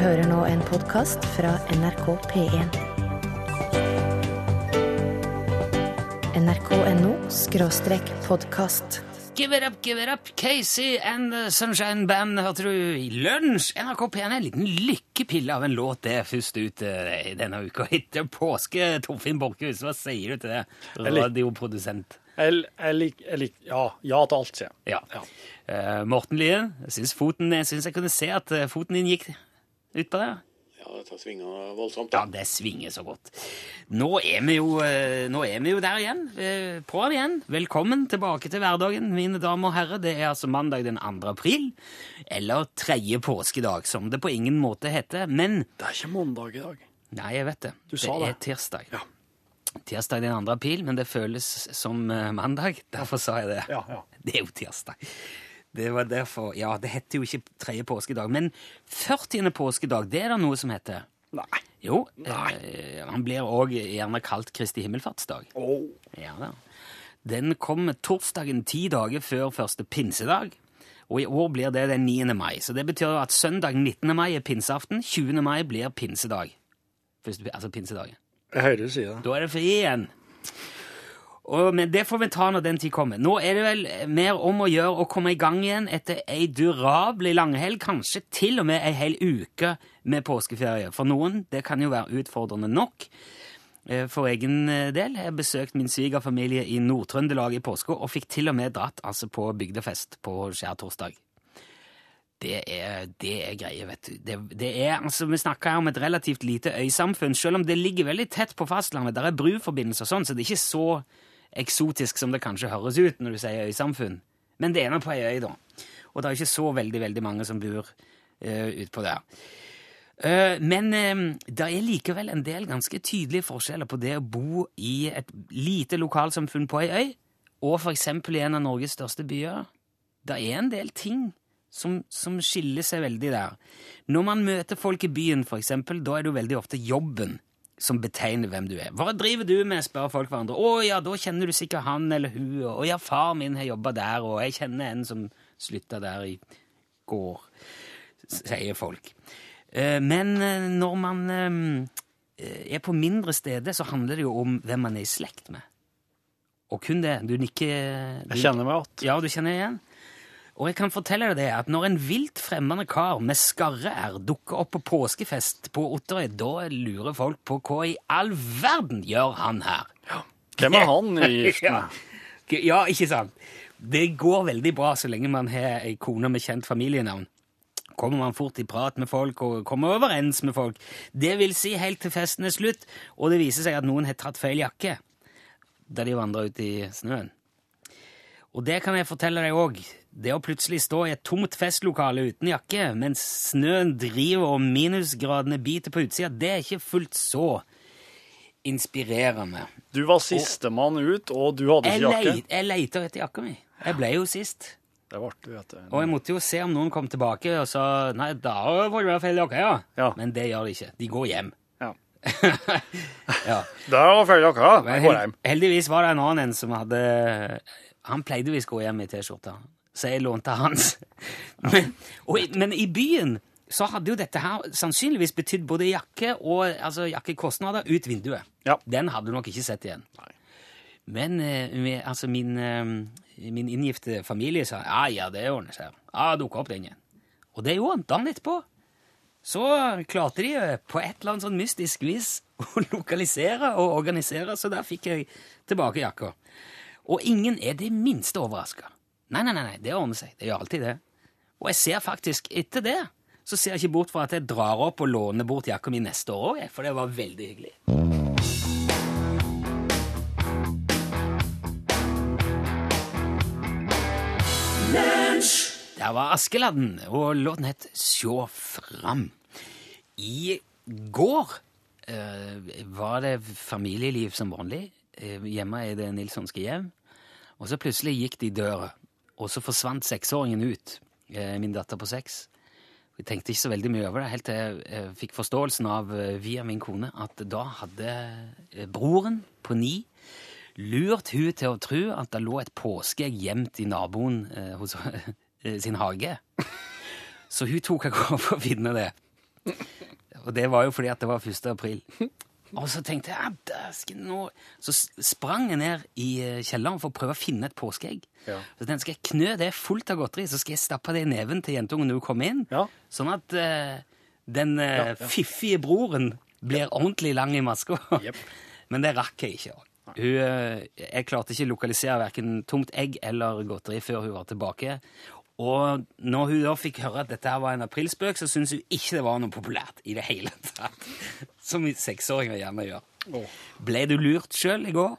hører nå en podkast fra NRK P1. nrk.no skråstrek podkast. Give it up, give it up, Casey and the Sunshine Band, hørte du i lunsj? NRK P1 er en liten lykkepille av en låt det er først ut eh, denne uka etter påske. Torfinn Borchhus, hva sier du til det? Radioprodusent. Jeg, jeg lik, jeg lik, ja, ja til alt, sier jeg. Ja. Eh, Morten Lien, jeg syns Jeg kunne se at eh, foten din gikk utpå der. Ja, dette svinger voldsomt. Ja, det svinger så godt. Nå er vi jo, eh, er vi jo der igjen. eh, På'n igjen. Velkommen tilbake til hverdagen, mine damer og herrer. Det er altså mandag den 2. april, eller tredje påskedag, som det på ingen måte heter. Men Det er ikke mandag i dag. Nei, jeg vet det. Du sa det det. er tirsdag. Ja. Tirsdag den 2. april, men det føles som eh, mandag. Derfor sa jeg det. Ja, ja. Det er jo tirsdag. Det var derfor, ja, det heter jo ikke tredje påskedag, men 40. påskedag, det er det noe som heter. Nei. Jo, eh, han blir òg gjerne kalt Kristi himmelfartsdag. Åh. Ja da. Den kommer torsdagen ti dager før første pinsedag, og i år blir det den 9. mai. Så det betyr at søndag 19. mai er pinseaften, 20. mai blir pinsedag. Første, altså pinsedagen. Jeg hører du si det. Da er det fri igjen. Og, men det får vi ta når den tid kommer. Nå er det vel mer om å gjøre å komme i gang igjen etter ei durabelig langhelg, kanskje til og med ei hel uke med påskeferie. For noen det kan jo være utfordrende nok. Eh, For egen eh, del har jeg besøkt min svigerfamilie i Nord-Trøndelag i påska, og fikk til og med dratt altså på bygdefest på skjærtorsdag. Det er, det er greie, vet du. Det, det er, altså, vi snakker her om et relativt lite øysamfunn, selv om det ligger veldig tett på fastlandet. Der er bruforbindelser og sånn, så det er ikke så eksotisk som det kanskje høres ut når du sier øysamfunn. Men det er nå på ei øy, da. Og det er ikke så veldig, veldig mange som bor uh, utpå der. Uh, men uh, det er likevel en del ganske tydelige forskjeller på det å bo i et lite lokalsamfunn på ei øy, og eksempel i en av Norges største byer. Det er en del ting som, som skiller seg veldig der. Når man møter folk i byen, eksempel, da er det jo veldig ofte jobben som betegner hvem du er. Hva driver du med, spør folk hverandre. Å ja, da kjenner du sikkert han eller hun. Å ja, far min har jobba der, og jeg kjenner en som slutta der i går, sier folk. Eh, Men eh, når man eh, er på mindre steder, så handler det jo om hvem man er i slekt med. Og kun det. Du nikker du- Jeg kjenner meg igjen. ja, du kjenner igjen? Og jeg kan fortelle deg det at når en vilt fremmede kar med skarre-r dukker opp på påskefest på Otterøy, da lurer folk på hva i all verden gjør han her? Hvem er han i giften? Ja. ja, ikke sant? Det går veldig bra så lenge man har ei kone med kjent familienavn. Kommer man fort i prat med folk og kommer overens med folk. Det vil si helt til festen er slutt, og det viser seg at noen har tatt feil jakke da de vandra ut i snøen. Og det kan jeg fortelle deg òg. Det å plutselig stå i et tomt festlokale uten jakke mens snøen driver og minusgradene biter på utsida, det er ikke fullt så inspirerende. Du var sistemann ut, og du hadde ikke jakke. leit, jeg leita etter jakka mi. Jeg ble jo sist. Det var artig, vet du. Og jeg måtte jo se om noen kom tilbake og sa nei, da får du vel feil jakke, ja. Ja. Men det gjør de ikke. De går hjem. Ja. Ja. Det var feil jakke. Men Jeg går hjem. heldigvis var det en annen enn som hadde Han pleide visst gå hjem i T-skjorta, så jeg lånte hans. Men, og, i- men i byen så hadde jo dette her sannsynligvis betydd både jakke og altså jakkekostnader ut vinduet. Ja. Den hadde du nok ikke sett igjen. Nei. Men eh, med, altså min, eh, min inngifte familie sa ja, ja, det ordner seg. Ja, dukka opp den igjen. Og det gjorde han dagen etterpå. Så klarte de eh, på et eller annet sånn mystisk vis å lokalisere og organisere, så der fikk jeg tilbake jakka. Og ingen er det minste overraska. Nei, nei, nei, det ordner seg. Det gjør alltid det. Og jeg ser faktisk etter det så ser jeg ikke bort fra at jeg drar opp og låner bort jakka mi neste år òg, for det var veldig hyggelig. Der var Askeladden, og låten het Sjå fram. I går uh, var det familieliv som vanlig. Uh, hjemme er det Nilssonske hjem. Og så plutselig gikk de døra, og så forsvant seksåringen ut. Eh, min datter på seks. Jeg tenkte ikke så veldig mye over det, helt til jeg fikk forståelsen av eh, via min kone at da hadde eh, broren på ni lurt hun til å tro at det lå et påskeegg gjemt i naboen eh, hos, sin hage. Så hun tok av gårde for å finne det. Og det var jo fordi at det var 1. april. Og så tenkte jeg dæsken, nå Så sprang jeg ned i eh, kjelleren for å prøve å finne et påskeegg. Ja. Så tenkte jeg, skal jeg knø det fullt av godteri, så skal jeg stappe det i neven til jentungen når hun kommer inn. Ja. Sånn at uh, den uh, Ja, fiffige broren blir ordentlig lang i maska. Yep. Men det rakk jeg ikke. Hun, jeg klarte ikke å lokalisere hverken tomt egg eller godteri før hun var tilbake. Og når hun da fikk høre at dette var en aprilspøk, så syntes hun ikke det var noe populært i det hele tatt. Som seksåringer gjerne gjør. Oh. Ble du lurt sjøl i går?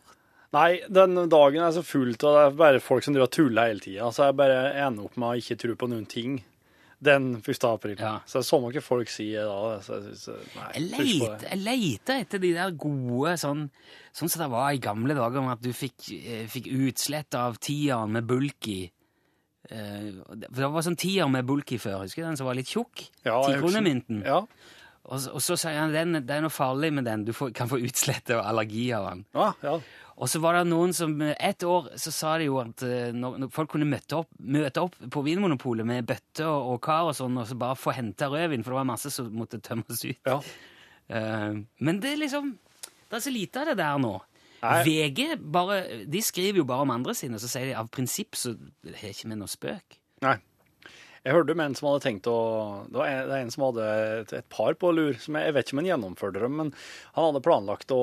Nei, den dagen er så fullt, og det er bare folk som driver og tuller hele tida. Så jeg bare ender opp med å ikke tro på noen ting den 1. april. Ja. Så det er sånn noe folk sier da. Så jeg synes, nei, Jeg leter, jeg leter etter de der gode sånn Sånn som det var i gamle dager, om at du fikk, eh, fikk utslett av tieren med bulk i. Eh, for det var sånn tier med bulk i før, husker du den som var litt tjukk? Ja, Tikronemynten. Ja. Og, så- og så sier han den, det er noe farlig med den, du får, kan få utslett og allergi av den. Ja, ja. Og så var det noen som Et år så sa de jo at eh, når, når folk kunne møte opp, møte opp på Vinmonopolet med bøtte og, og kar og sånn, og så bare få henta rødvin, for det var masse som måtte tømmes ut. ja. Uh, men det er liksom Det er så lite av det der nå. Nei. VG bare, de skriver jo bare om andre sine, så sier de av prinsipp så er ikke med noe spøk. Nei. Jeg hørte om en som hadde tenkt å Det var en, det en som hadde et, et par på lur. Som jeg, jeg vet ikke om han gjennomførte det, men han hadde planlagt å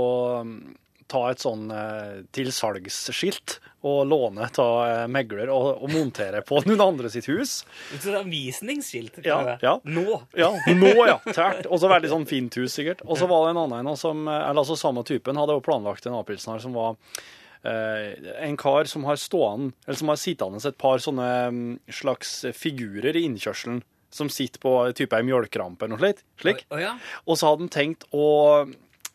ta et sånn eh, tilsalgsskilt og låne av eh, megler og, og montere på noen andre sitt hus. Så det er visningsskilt? Ja, ja. Nå? Ja, nå, ja. Tært. Og så veldig sånn fint hus, sikkert. Og så var det en annen en som Eller altså samme typen hadde jo planlagt en aprilsnarr som var eh, en kar som har stående Eller som har sittende et par sånne mm, slags figurer i innkjørselen. Som sitter på type ei mjølkerampe eller noe slikt. Slik. Og så hadde han tenkt å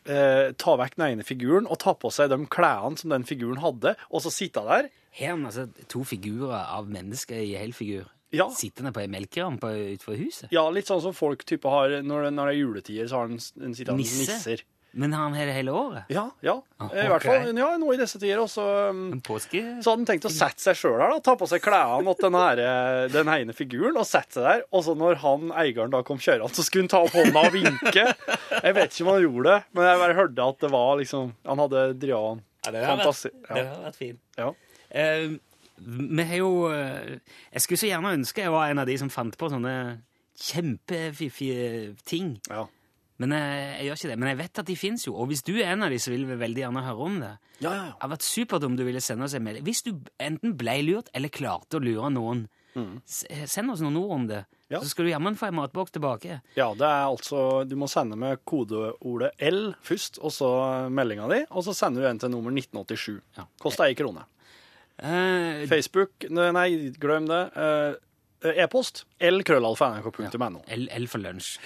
eh, ta vekk den ene figuren og ta på seg de klærne som den figuren hadde, og så sitte der. Her er altså to figurer av mennesker i helfigur Ja. sittende på ei melkerampe utenfor huset. Ja, litt sånn som folk type har når det, når det er juletider, så har en, en sittende Nisse? nisser. Men har han her hele året? Ja, ja. Ah, I hvert fall ja, nå i disse tider. Også, um, En påske? så hadde han tenkt å sette seg sjøl her, da. Ta på seg klærne til den, her, eh, den ene figuren og sette seg der. Og så når han eieren da kom kjørende, så skulle han ta opp hånda og vinke. Jeg vet ikke om han gjorde det, men jeg bare hørte at det var liksom Han hadde drevet Ja, det har vært, Ja. vært fint. Ja. Uh, vi har jo eh, Jeg skulle så gjerne ønske jeg var en av de som fant på sånne kjempefiffige ting. Ja. Men jeg, jeg gjør ikke det. Men jeg vet at de fins jo, og hvis du er en av de, så vil vi veldig gjerne høre om det. Ja, ja, Det hadde vært supert om du ville sende oss en melding. Hvis du enten ble lurt eller klarte å lure noen, mm. send oss noen ord om det. Ja. Så skal du jammen få en matboks tilbake. ja, det er altså Du må sende med kodeordet L først, og så meldinga di, og så sender du en til nummer 1987. Ja. Kosta ei krone. Uh, Facebook Nei, glem det. Eh, E-post lkrøllalfa.nrk.no. L, L for lunsj.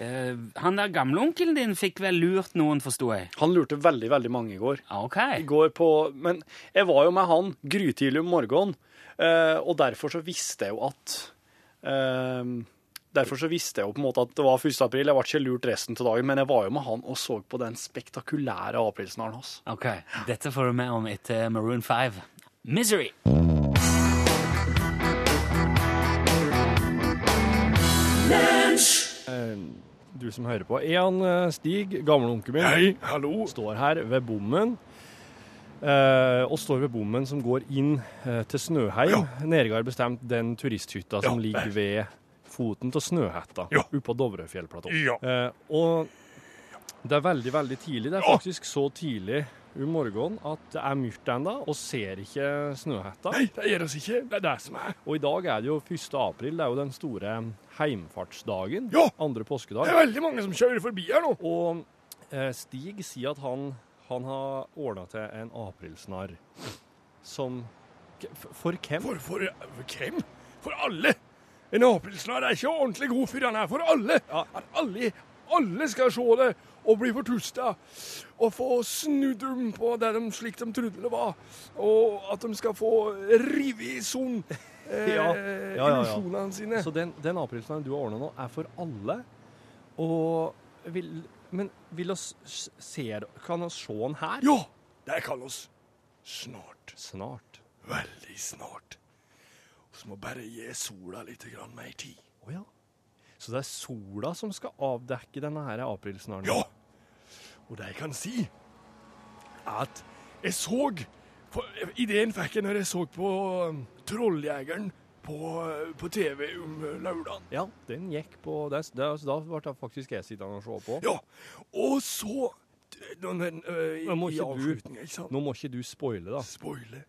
Eh, han der gamleonkelen din fikk vel lurt noen, forsto jeg? Han lurte veldig, veldig mange i går. Ja, Ok. I går på Men jeg var jo med han grytidlig om morgenen, eh, og derfor så visste jeg jo at eh, Derfor så visste jeg jo på en måte at det var 1. april. Jeg ble ikke lurt resten av dagen, men jeg var jo med han og så på den spektakulære aprilsnaren hans. Ok, Dette får du med om etter Maroon 5. Misery. Du som hører på. Han eh, Stig, gamleonkelen min? Hei, hallo. Står her ved bommen. Uh, og står ved bommen som går inn uh, til Snøheim. Nærmere bestemt den turisthytta som ligger ved foten til Snøhetta, Ja. oppe på Dovrefjellplatå. Ja. Uh, og det er veldig, veldig tidlig. Det er faktisk så tidlig om morgenen at det er mørkt ennå, og ser ikke Snøhetta. Nei, det gjør oss ikke. Det er det som er. Og i dag er det jo 1. april, det er jo den store heimfartsdagen. Ja. Andre påskedag. Det er veldig mange som kjører forbi her nå. Og eh, Stig sier at han, han har ordna til en aprilsnarr som For hvem? For, for, for hvem? For alle. En aprilsnarr er ikke ordentlig god fyr, han er for alle. At alle, alle skal se det og bli fortusta og få snudd dem på det de, slik de trodde det var. Og at de skal få rive i son eh, Ja, ja, ja, illusjonene sine. Så den, den aprilsnarren du har ordna nå, er for alle. Og vil, Men vil oss se Kan vi se den her? Ja, det kan oss snart. Snart. Veldig snart. Vi må bare gi sola litt mer tid. Å ja. Så det er sola som skal avdekke denne her aprilsnaren? Ja. Og det jeg kan si, er at jeg så Ideen fikk jeg når jeg så på um, Trolljegeren på, uh, på TV om uh, lørdagen. Ja, den gikk på det, det, Da ble faktisk jeg sittende og se på. Ja, og så den, den, øh, i, Nå må ikke du- spoile, da. Spoiler.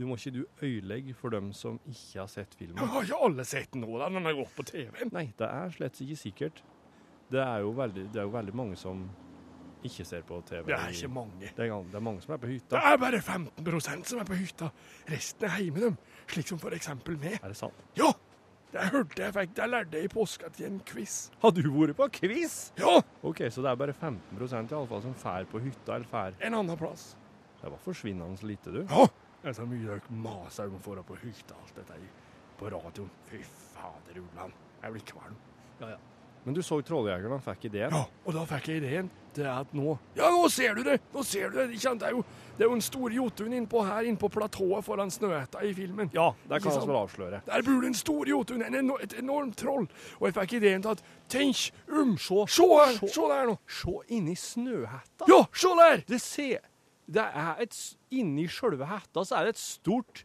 Du må ikke du øyelegge for dem som ikke har sett filmen. Har ikke alle sett den nå, da, den har gått på TV-en? Nei, det er slett ikke sikkert. Det er jo veldig, det er jo veldig mange som ikke ser på TV. Det er ikke mange. Det er, det er mange som er på hytta. Det er bare 15% som er på hytta. Resten er hjemme, dem. Slik som for eksempel meg. Er det sant? Ja, det hørte jeg fikk. Det lærte jeg i påska til en quiz. Har du vært på quiz? Ja, OK, så det er bare 15% i alle fall som fær på hytta, eller fær en annen plass. Det var forsvinnende lite, du. Ja, det er så mye dere maser om å få det på hytta, alt dette i, på radioen. Fy fader ulland. Jeg blir kvalm. Ja, ja. Men du så Trolljegeren, han fikk ideen. Ja, og da fikk jeg ideen til at nå Ja, nå ser du det! Nå ser du det! Det er jo, det er jo en stor jotun innpå her, innpå platået foran Snøhetta i filmen. Ja, det kan vi vel avsløre. Der bor det en stor jotun, en enorm, et enormt troll. Og jeg fikk ideen til at Tenk um, Se. Se her! Se der nå! Se inni snøhetta. Ja, se der! Det ser Det er et Inni sjølve hetta så er det et stort,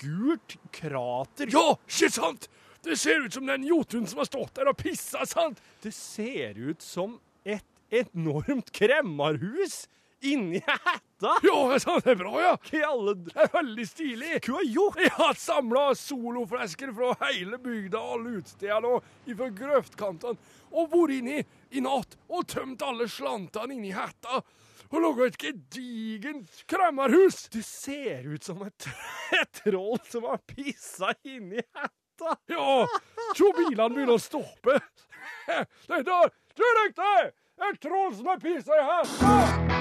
gult krater. Ja, ikke sant? Det ser ut som den jotunen som har stått der og pissa, sant? Det ser ut som et enormt kremmerhus inni hetta. Ja, det er sant, det er bra, ja. Alle Det er veldig stilig. Hva har gjort? Jeg har samla soloflesker fra hele bygda alle utestedene og fra grøftkantene og vært inni i natt og tømt alle slantene inni hetta. Og laga et gedigent kremmerhus. Du ser ut som et, et troll som har pissa inni hetta. Ja, se bilene begynner å stoppe. Det der, du rykte! Et troll som har pissa i hetta!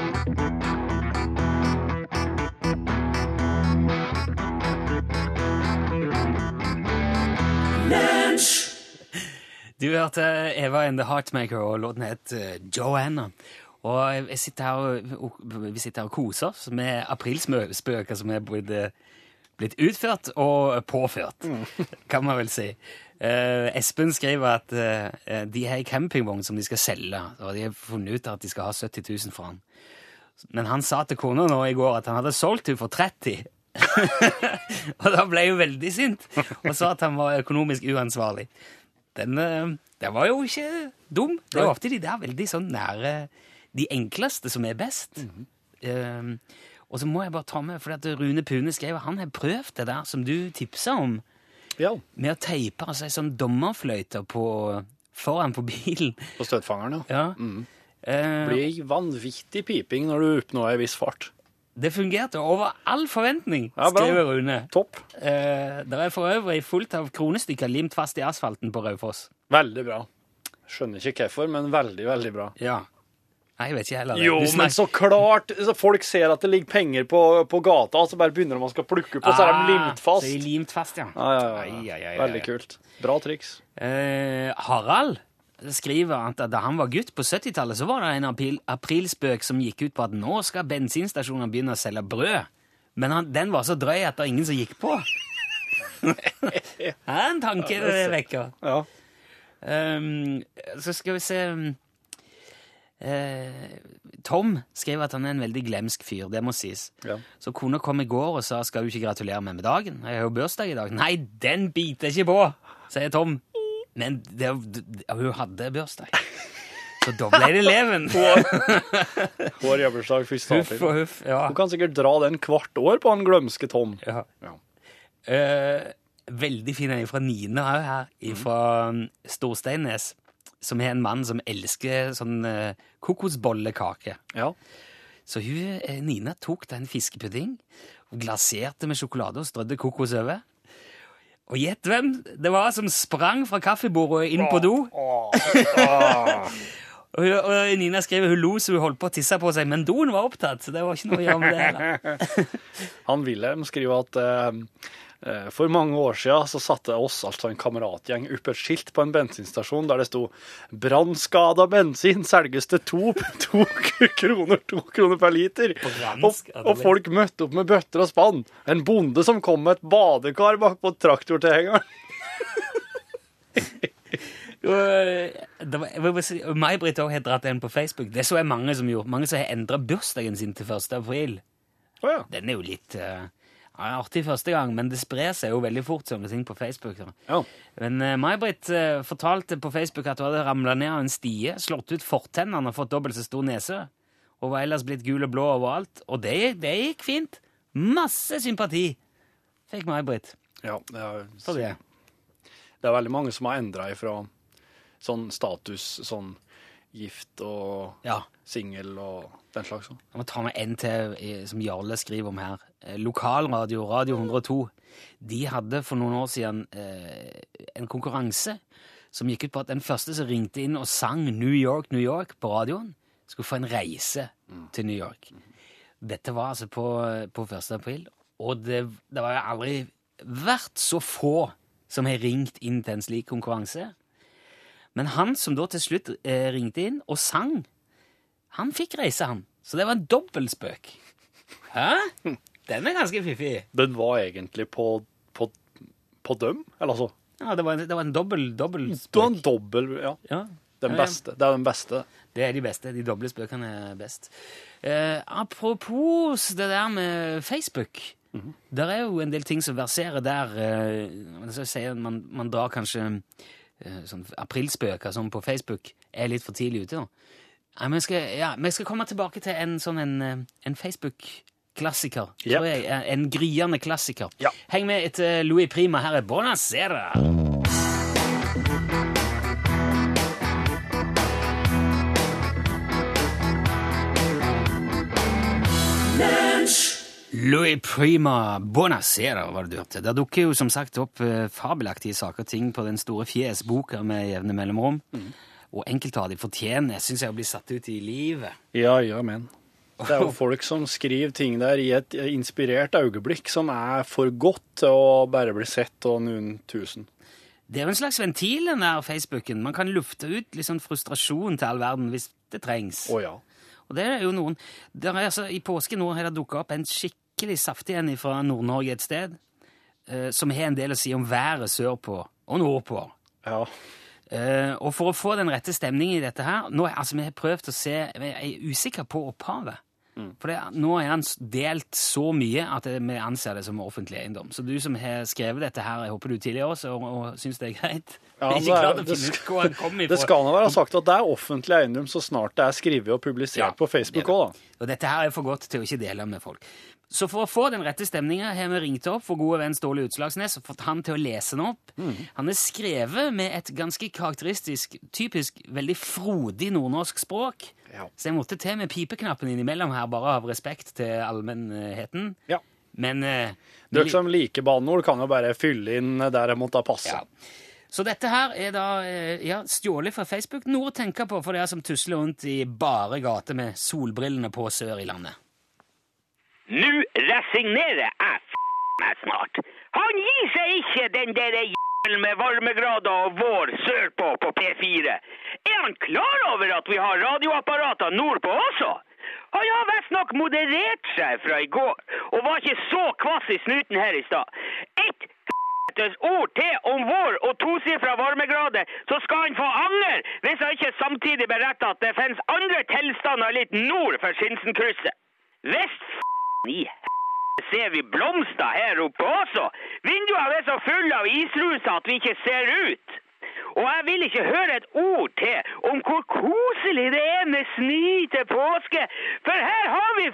Du hørte Eva and the Heartmaker, og låten het eh, Joanna. Og jeg sitter her og, vi sitter her og koser oss med aprilspøker som er blitt, eh, blitt utført og påført, kan man vel si. Uh, Espen skriver at uh, de har ei campingvogn som de skal selge, og de har funnet ut at de skal ha 70 000 for den. Men han sa til kona nå i går at han hadde solgt henne for 30 og da ble hun veldig sint og sa at han var økonomisk uansvarlig. Den, uh, den var jo ikke dum. Det er jo ofte de der veldig sånn nære De enkleste som er best. Eh, og så må jeg bare ta med, for at Rune Pune skrev han har prøvd det der som du tipsa om, Ja, med å teipe altså, ei sånn dommerfløyte på, foran på bilen. på støtfangeren, ja. Ja. Eh, Blir vanvittig piping når du oppnår ei viss fart. det fungerte over all forventning, Ja, skriver Rune. Topp. Eh, det er for øvrig fullt av kronestykker limt fast i asfalten på Raufoss. Veldig bra. Skjønner ikke hvorfor, men veldig, veldig bra. Ja. Nei, jeg vet ikke heller. det. Jo, Du men så klart! Så folk ser at det ligger penger på, på gata, så bare begynner de å skal plukke på, så er de limt fast. Ah, Så er de limt fast, ja. Ja, ja, ja, Ai, ai, ai, ja. ai, Veldig kult. Bra triks. Eh, Harald skriver at da han var gutt på 70-tallet, så var det en april, aprilspøk som gikk ut på at nå skal bensinstasjoner begynne å selge brød. Men han, den var så drøy at det var ingen som gikk på. Det er en tanke det vekker. Ja. Um, så skal vi se um, eh, Tom skrev at han er en veldig glemsk fyr, det må sies. Ja. Så kona kom i går og sa skal du ikke gratulere meg med dagen. Jeg har jo bursdag i dag. Nei, den biter ikke på, sier Tom. Men det, hun hadde bursdag. Så da ble det leven. Vår jævelsdag 1. Huff og huff. Ja. Hun kan sikkert dra den hvert år på han glømske Tom. ja. Ja. Uh, veldig fin en fra Nina òg her, fra Storsteinnes. Som er en mann som elsker sånn uh, kokosbollekake. Ja. Så hun, eh, Nina tok den fiskepudding, og glaserte med sjokolade og strødde kokos over. Og gjett hvem det var som sprang fra kaffebordet og inn på do? Og, hun- og Nina skrev hun lo så hun holdt på å tisse på seg, men doen var opptatt, så det var ikke noe å gjøre med det heller. Han Wilhelm skriver at eh, eh, for mange år siden så satte oss, altså en kameratgjeng, opp et skilt på en bensinstasjon der det sto 'Brannskada bensin selges til to, to kroner, to kroner per liter'. Og, og folk møtte opp med bøtter og spann. En bonde som kom med et badekar bak på traktortilhengeren. Og May-Britt også har dratt en på Facebook. Det så jeg mange som gjorde. Mange som har endra bursdagen sin til 1. april. Oh, ja. Den er jo litt eh, ja, artig første gang, men det sprer seg jo veldig fort sånne ting på Facebook. Ja. Men uh, May-Britt uh, fortalte på Facebook at hun hadde ramla ned av en stie, slått ut fortennene og fått dobbelt så stor nese. Og var ellers blitt gul og blå overalt. Og det, det gikk fint. Masse sympati fikk May-Britt ja det, er, for det. det er veldig mange som har endra ifra sånn status, sånn gift og Ja. singel og den slags. Jeg må ta med en til som Jarle skriver om her. Eh, Lokalradio, Radio 102, de hadde for noen år siden eh, en konkurranse som gikk ut på at den første som ringte inn og sang New York, New York på radioen, skulle få en reise til New York. Dette var altså på, på 1. april, og det, det var jo aldri vært så få som har ringt inn til en slik konkurranse. Men han som da til slutt eh, ringte inn og sang, han fikk reise, han. Så det var en dobbeltspøk. Hæ? Den er ganske fiffig. Den var egentlig på, på, på dem, eller så? Ja, det var en, det var en dobbel, Det var en dobbel, ja. Ja. Den beste. Det er den beste. Det er de beste. De doble spøkene er best. Eh, apropos det der med Facebook. Mm -hmm. Det er jo en del ting som verserer der. Eh, man, man drar kanskje sånn aprilspøker som på Facebook er litt for tidlig ute. da. Nei, men skal, ja, men jeg skal komme tilbake til en sånn en, eh, en Facebook-klassiker. Yep. eh, En gryende klassiker. Ja. Heng med etter Louis Prima. Her er Bonacera. Louis Prima Bonacera var det du hørte. Det dukker jo som sagt opp eh, fabelaktige saker og ting på den store fjesboka med jevne mellomrom. Og enkelte av de fortjener, syns jeg, å bli satt ut i livet. Ja, ja, men. Det er jo folk som skriver ting der i et inspirert øyeblikk som er for godt til å bare bli sett av noen tusen. Det er jo en slags ventil, den der Facebooken. Man kan lufte ut litt sånn frustrasjon til all verden hvis det trengs. Å ja. Og det er jo noen er altså, I påske nå har det dukka opp en skikkelig saftig en fra Nord-Norge et sted, eh, som har en del å si om været sørpå og nordpå. Ja. Eh, og for å få den rette stemningen i dette her nå, altså Vi har prøvd å se Jeg er usikker på opphavet. For det, nå er han delt så mye at det, vi anser det som offentlig eiendom. Så du som har skrevet dette her, jeg håper du tilgir oss og, og syns det er greit. Ja, det er- det skal-. Det skal nå være sagt at det er offentlig eiendom så snart det er skrevet og publisert Ja, på Facebook òg, da. Og dette her er for godt til å ikke dele med folk. Så for å få den rette stemninga har vi ringt opp for gode venn Ståle Utslagsnes og fått han til å lese den opp. Han er skrevet med et ganske karakteristisk, typisk veldig frodig nordnorsk språk. Ja. Så jeg måtte til med pipeknappen innimellom her, bare av respekt til allmennheten. Ja. Men uh, Dere som liker banneord, kan jo bare fylle inn der det måtte passe. Ja. Så dette her er da eh, ja, stjålet fra Facebook. Noe å tenke på for dere som tusler rundt i bare gater med solbrillene på sør i landet. Nå resignerer jeg f*** meg snart. Han gir seg ikke, den der jævelen med varmegrader og vår sørpå på P4. Er han klar over at vi har radioapparater nordpå også? Han har visstnok moderert seg fra i går, og var ikke så kvass i snuten her i stad. Et f***tes ord til om vår og tosifra varmegrader, så skal han få anger hvis han ikke samtidig beretter at det finnes andre tilstander litt nord for Sinsenkrysset. Hvis i ser vi blomster her oppe også. Vinduene er så fulle av isruser at vi ikke ser ut. Og jeg vil ikke høre et ord til om hvor koselig det er med snø til påske, for her har vi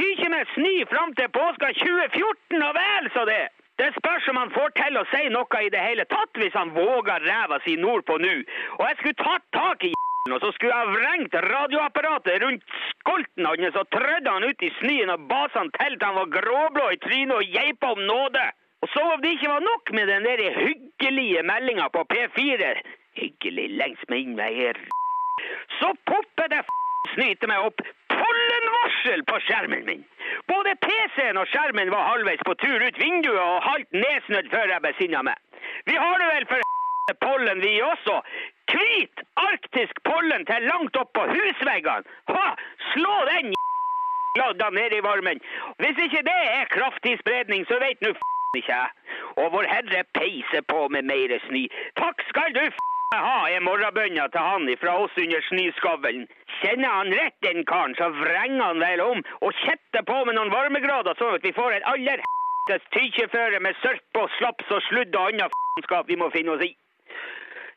tykje med snø fram til påska 2014 og vel så det. Det spørs om han får til å si noe i det hele tatt hvis han våger ræva si nordpå nå. Og jeg skulle tatt tak i og så skulle jeg vrengt radioapparatet rundt skolten hans og trødde han ut i snøen og basa han til han var gråblå i trynet og geipa om nåde. Og så om det ikke var nok med den der hyggelige meldinga på P4 Hyggelig lengst med innveier. Så popper det f*** snyte meg opp pollenvarsel på skjermen min. Både PC-en og skjermen var halvveis på tur ut vinduet og halvt nedsnødd før jeg besinna meg. Vi har det vel for pollen vi også. Hvit arktisk pollen til langt opp på husveggene. Ha! Slå den ladda ned i varmen. Hvis ikke det er kraftig spredning, så vet nu f*** ikke jeg. Og vår herre peiser på med meire snø. Takk skal du f*** ha er morgenbønna til han fra oss under snøskavlen. Kjenner han rett den karen, så vrenger han vel om og kjetter på med noen varmegrader, sånn at vi får et aller h***es tykjeføre med sørpe og slaps og sludd og annet f***skap vi må finne oss i.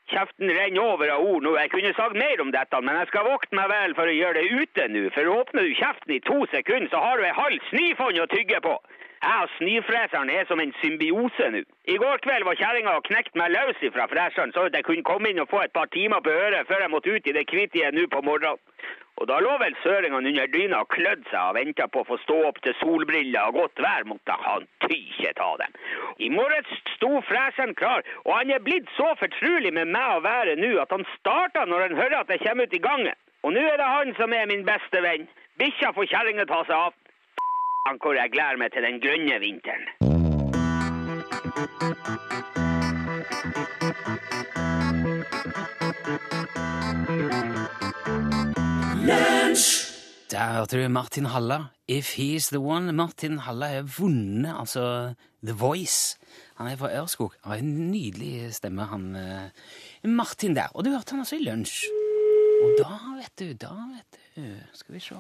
Kjeften renner over av ord nå. Jeg kunne sagt mer om dette, men jeg skal vokte meg vel for å gjøre det ute nå. For åpner du kjeften i to sekunder, så har du ei halv snøfonn å tygge på. Jeg og snøfreseren er som en symbiose nå. I går kveld var kjerringa og knekt meg løs ifra freseren, så jeg kunne komme inn og få et par timer på øret før jeg måtte ut i det kvittige nå på morgenen. Og da lå vel søringene under dyna og klødde seg og venta på å få stå opp til solbriller og godt vær måtte han tykje ta dem. I morges sto freseren klar, og han er blitt så fortrulig med meg og været nå at han starta når han hører at jeg kommer ut i gangen. Og nå er det han som er min beste venn. Bikkja får kjerringa ta seg av. Hvor jeg gleder meg til den grønne vinteren. Der hørte du Martin Halla. If he's the one. Martin Halla har vunnet, altså The Voice. Han er fra Ørskog. Han har en nydelig stemme, han eh, Martin der. Og du hørte han altså i lunsj. Og da, vet du, da, vet du Skal vi se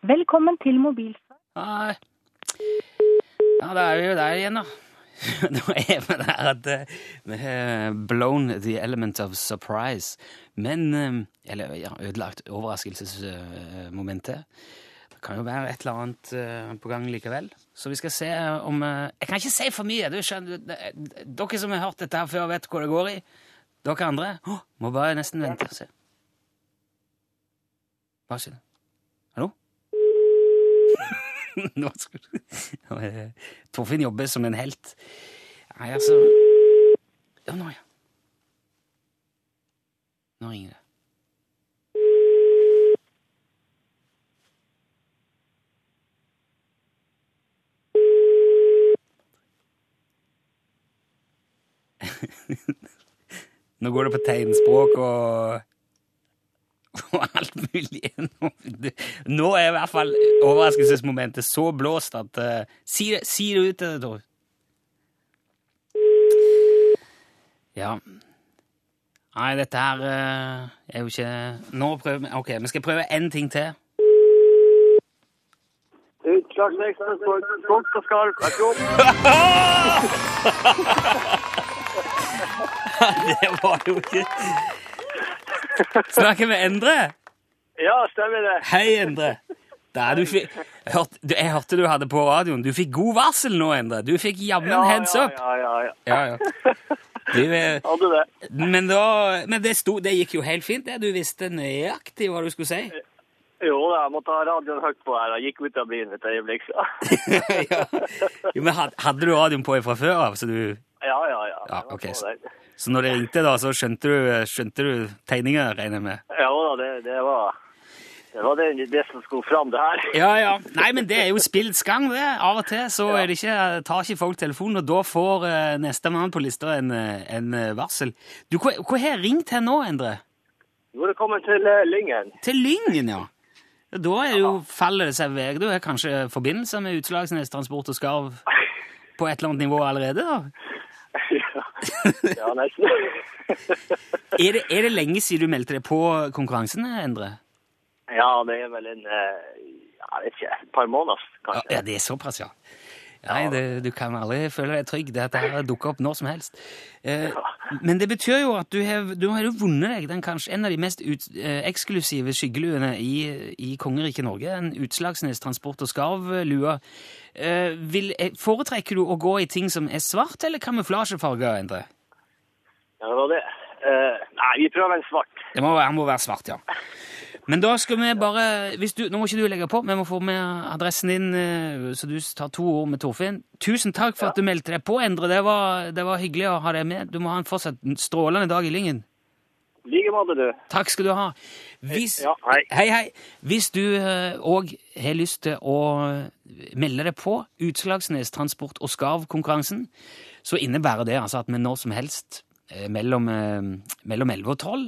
Velkommen til mobilsvar. Nei. Ja, da er vi jo der igjen, da. Nå er vi der at eh, vi har blown the element of surprise. Men eh, Eller ja, ødelagt overraskelsesmomentet. Det kan jo være et eller annet eh, på gang likevel. Så vi skal se om eh, Jeg kan ikke si for mye! Du skjønner, dere som har hørt dette her før, vet hva det går i. Dere andre må bare nesten vente og se. Hva skjer? Hallo? Nå skal du Torfinn jobber som en helt. Nei, altså Ja, nå, ja. Nå ringer det. Nå går det på tegnspråk og og alt mulig. Nå, er i hvert fall overraskelsesmomentet så blåst at uh, Si si det ut til det, Tor. Ja. Nei, dette her uh, er jo ikke Nå prøver vi Ok, vi skal prøve én ting til. Utslagsveksten på stolt og skarp er kropp. det var jo ikke Snakker vi Endre? Ja, stemmer det. Hei, Endre. Du fikk, hørt, jeg hørte du hadde på radioen. Du fikk god varsel nå, Endre. Du fikk jammen Ja, heads up. Ja, ja, ja. Ja, ja. Du, eh, det. men da, men det, sto, det gikk jo helt fint, det. Du visste nøyaktig hva du skulle si. Jo da, jeg måtte ha radioen høyt på her. Jeg gikk ut av bilen et øyeblikk, så. ja. jo, men hadde du radioen på fra før av? Så, du, Ja, ja, ja. Ja, okay. ok, så- så når det ringte, da, så skjønte du, skjønte du tegninger, regner jeg med? Ja da, det, det var det var det, det som skulle fram, det her. Ja, ja. Nei, men det er jo spillets gang, det. Av og til så det ikke, tar ikke folk telefonen, og da får uh, nestemann på lista en, eh, en eh, varsel. Du, hvor, hvor har jeg ringt her nå, Endre? Er det kommer til uh, Lyngen. Til Lyngen, ja. Da er jo, faller det seg vei. Du har kanskje forbindelse med Utslagsnes Transport og Skarv på et eller annet nivå allerede? da? Ja, ja, nesten. Er det, er det lenge siden du meldte deg på konkurransen, Endre? ja, det er vel en ja, Jeg vet ikke, et par måneder, Ja, ja, det er såpass, ja. Nei, det, du kan aldri føle deg trygg. Dette her dukker opp når som helst. Eh, men det betyr jo at du har, du har vunnet deg den kanskje en av de mest ut, eh, eksklusive skyggeluene i, i kongeriket Norge. En Utslagsnes Transport og Skarv-lua. Eh, vil- eh, foretrekker du å gå i ting som er svart eller kamuflasjefarger, Endre? Ja, det var det. Eh, nei, vi prøver en svart. Det må, være- må være svart, ja. Men da skal vi bare du, Nå må ikke du legge på, vi må få med adressen din, eh, så du tar to ord med Torfinn. Tusen takk for at du meldte deg på, Endre. Det var, det var hyggelig å ha deg med. Du må ha en fortsatt strålende dag i Lyngen. I like måte, du. Takk skal du ha. Hvis, Ja, hei. hei, hei. Hvis du òg har lyst til å melde deg på Utslagsnes Transport og Skarv-konkurransen, så innebærer det altså at vi når som helst eh, mellom, eh, mellom 11 og 12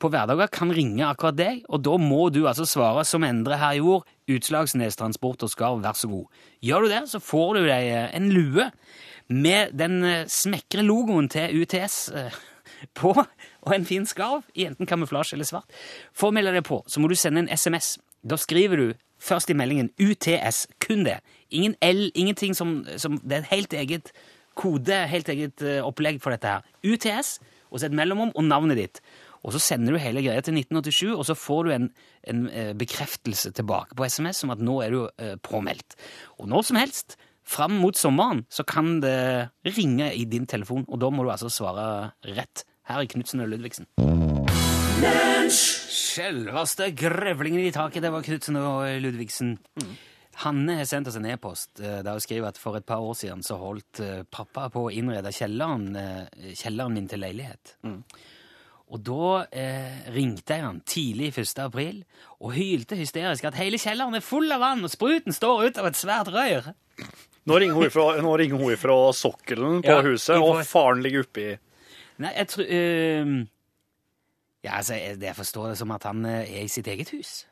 på hverdager kan ringe akkurat deg, og da må du altså svare som Endre her gjorde, Utslagsnes Transport og Skarv, vær så god. Gjør du det, så får du deg eh, en lue med den eh, smekre logoen til UTS eh, på, og en fin skarv i enten kamuflasje eller svart. For å melde deg på, så må du sende en SMS. Da skriver du først i meldingen UTS, kun det. Ingen L, ingenting som, som Det er et helt eget kode, helt eget eh, opplegg for dette her. UTS, og så et mellomrom og navnet ditt. Og så sender du hele greia til 1987, og så får du en, en eh, bekreftelse tilbake på SMS om at nå er du eh, påmeldt. Og når som helst, fram mot sommeren, så kan det ringe i din telefon, og da må du altså svare rett. Her er Knutsen og Ludvigsen. Selveste grevlingen i taket, det var Knutsen og Ludvigsen. Hanne har sendt oss en e-post eh, der hun skriver at for et par år siden så holdt eh, pappa på å innrede kjelleren, eh, kjelleren min til leilighet. Og da eh, ringte jeg han tidlig 1. april og hylte hysterisk at hele kjelleren er full av vann, og spruten står ut av et svært rør. Nå ringer hun ifra, ringer hun ifra sokkelen på Ja, huset, og faren ligger oppi Nei, jeg tror uh, Ja, altså, jeg, jeg forstår det som at han er i sitt eget hus.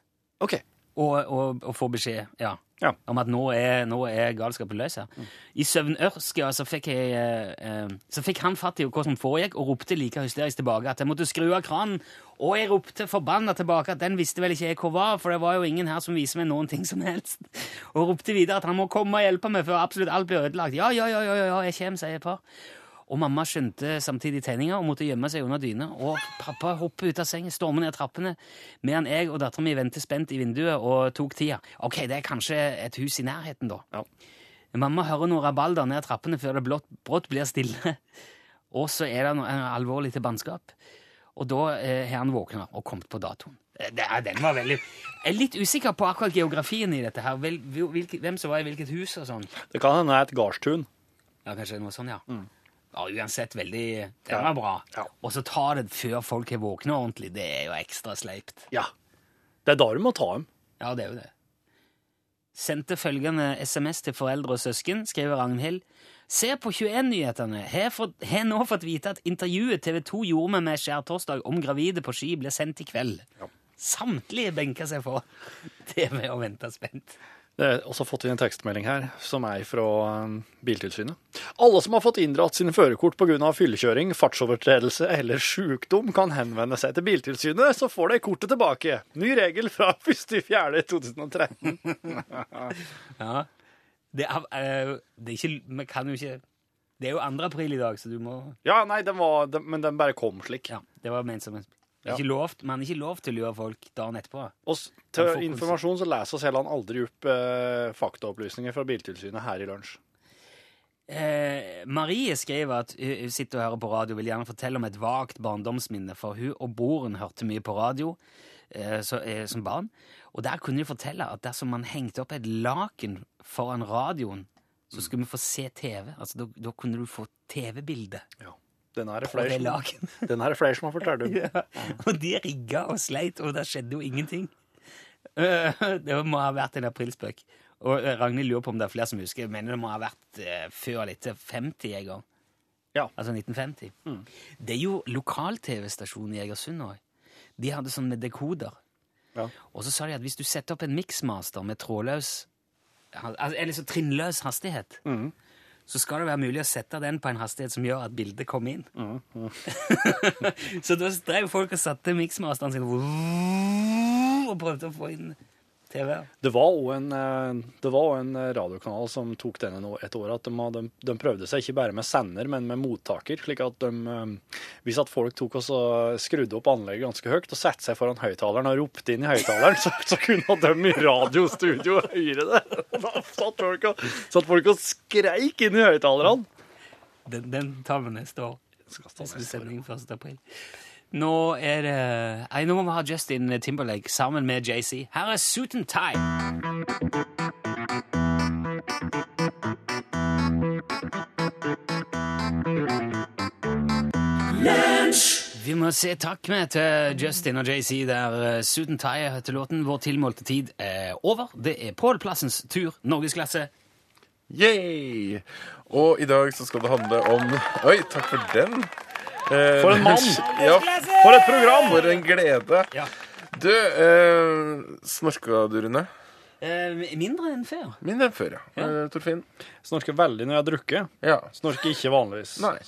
OK. Og, og, og får beskjed ja, Ja. om at nå er, nå er galskapen løs her. I søvnørska så fikk jeg eh, eh, Så fikk han fatt i hva som foregikk, og ropte like hysterisk tilbake at jeg måtte skru av kranen. Og jeg ropte forbanna tilbake at den visste vel ikke jeg hva var, for det var jo ingen her som viser meg noen ting som helst. Og ropte videre at han må komme og hjelpe meg før absolutt alt blir ødelagt. Ja, ja, ja, ja, ja jeg kommer, sier et par. Og mamma skjønte samtidig tegninga og måtte gjemme seg under dyna. Og pappa hoppet ut av sengen, stormet ned trappene, medan jeg og dattera mi ventet spent i vinduet og tok tida. Ok, det er kanskje et hus i nærheten, da. Mamma hører noe rabalder ned trappene før det brått blir stille. Og så er det noe alvorlig til bannskap. Og da eh, har han våkna og kommet på datoen. Eh, Det, den var veldig Jeg er litt usikker på akkurat geografien i dette. her. Hvem som var i hvilket hus og sånn. Det kan hende det er et gardstun. Ja, kanskje noe sånn, ja. Ja, Uansett, veldig Den var bra. Ja. Og så ta det før folk har våkna ordentlig. Det er jo ekstra sleipt. Ja. Det er da du må ta dem. Ja, det er jo det. Sendte følgende SMS til foreldre og søsken, skriver Ragnhild. Se på 21-nyhetene. Har nå fått vite at intervjuet TV 2 gjorde med meg skjærtorsdag om gravide på ski, ble sendt i kveld. Samtlige benker seg for med å vente spent. Er også fått inn en tekstmelding her, som er fra um, Biltilsynet. Alle som har fått inndratt sine førerkort pga. fyllekjøring, fartsovertredelse eller sykdom, kan henvende seg til Biltilsynet, så får de kortet tilbake. Ny regel fra 1.4.2013. Ja. Det er, eh, det er ikke Vi kan jo ikke Det er jo 2. april i dag, så du må Ja, nei, den var, den, men den bare kom slik. Ja, det var ment som en Ja. ikke lov, Man ikke lov til å lure folk dagen etterpå. Og til informasjon så leser heller aldri opp eh, faktaopplysninger fra Biltilsynet her i lunsj. Eh, Marie skriver at hun hun sitter og hører på radio og vil gjerne fortelle om et vagt barndomsminne, for hun og broren hørte mye på radio eh, så, eh, som barn. Og der kunne de fortelle at dersom man hengte opp et laken foran radioen, så skulle vi få se TV. Altså, da, da kunne du få TV-bilde Ja. Den er det det flere som, den her er flere som har fortalt om. Ja. Og de rigga og sleit, og det skjedde jo ingenting. Eh, Det må ha vært en aprilspøk. Og eh, Ragnhild lurer på om det er flere som husker. Jeg mener det må ha vært eh, før litt etter 50 en gang. Ja. Altså 1950. Det er jo lokal-TV-stasjon i Egersund òg. De hadde sånn med dekoder. Ja. Og så sa de at hvis du setter opp en mixmaster med trådløs altså, Eller så trinnløs hastighet, så skal det være mulig å sette den på en hastighet som gjør at bildet kommer inn. så da drev folk og satte miksmasteren sin og prøvde å få inn TV. Det var òg en, eh, en radiokanal som tok nå et år, at de, hadde- de, prøvde seg ikke bare med sender, men med mottaker. slik at de, eh, Hvis at folk tok og skrudde opp anlegget ganske høyt og satte seg foran høyttaleren og ropte inn i høyttaleren, så, så kunne de i radiostudio høre det. Da satt folk og, satt folk og skreik inn i høyttalerne. Den, den tar vi neste år. Skal stå neste år. sending 1. april. Nå er det Nei, nå må vi ha Justin Timberlake sammen med JC. Her er Suit and Tie. Vi må si takk med til Justin og JC der Suit and Tie heter låten. Vår tilmålte tid er over. Det er Pål Plassens tur, norgesklasse. Yay! Og i dag så skal det handle om Oi, takk for den. Eh, For en mann! Ja, For et program! for en glede. Ja. Du, eh, snorka du, Rune? Eh, mindre enn før. Mindre enn før, ja. Eh, Torfinn? Snorker veldig når jeg drukker. Ja. Snorker ikke vanligvis. Nei.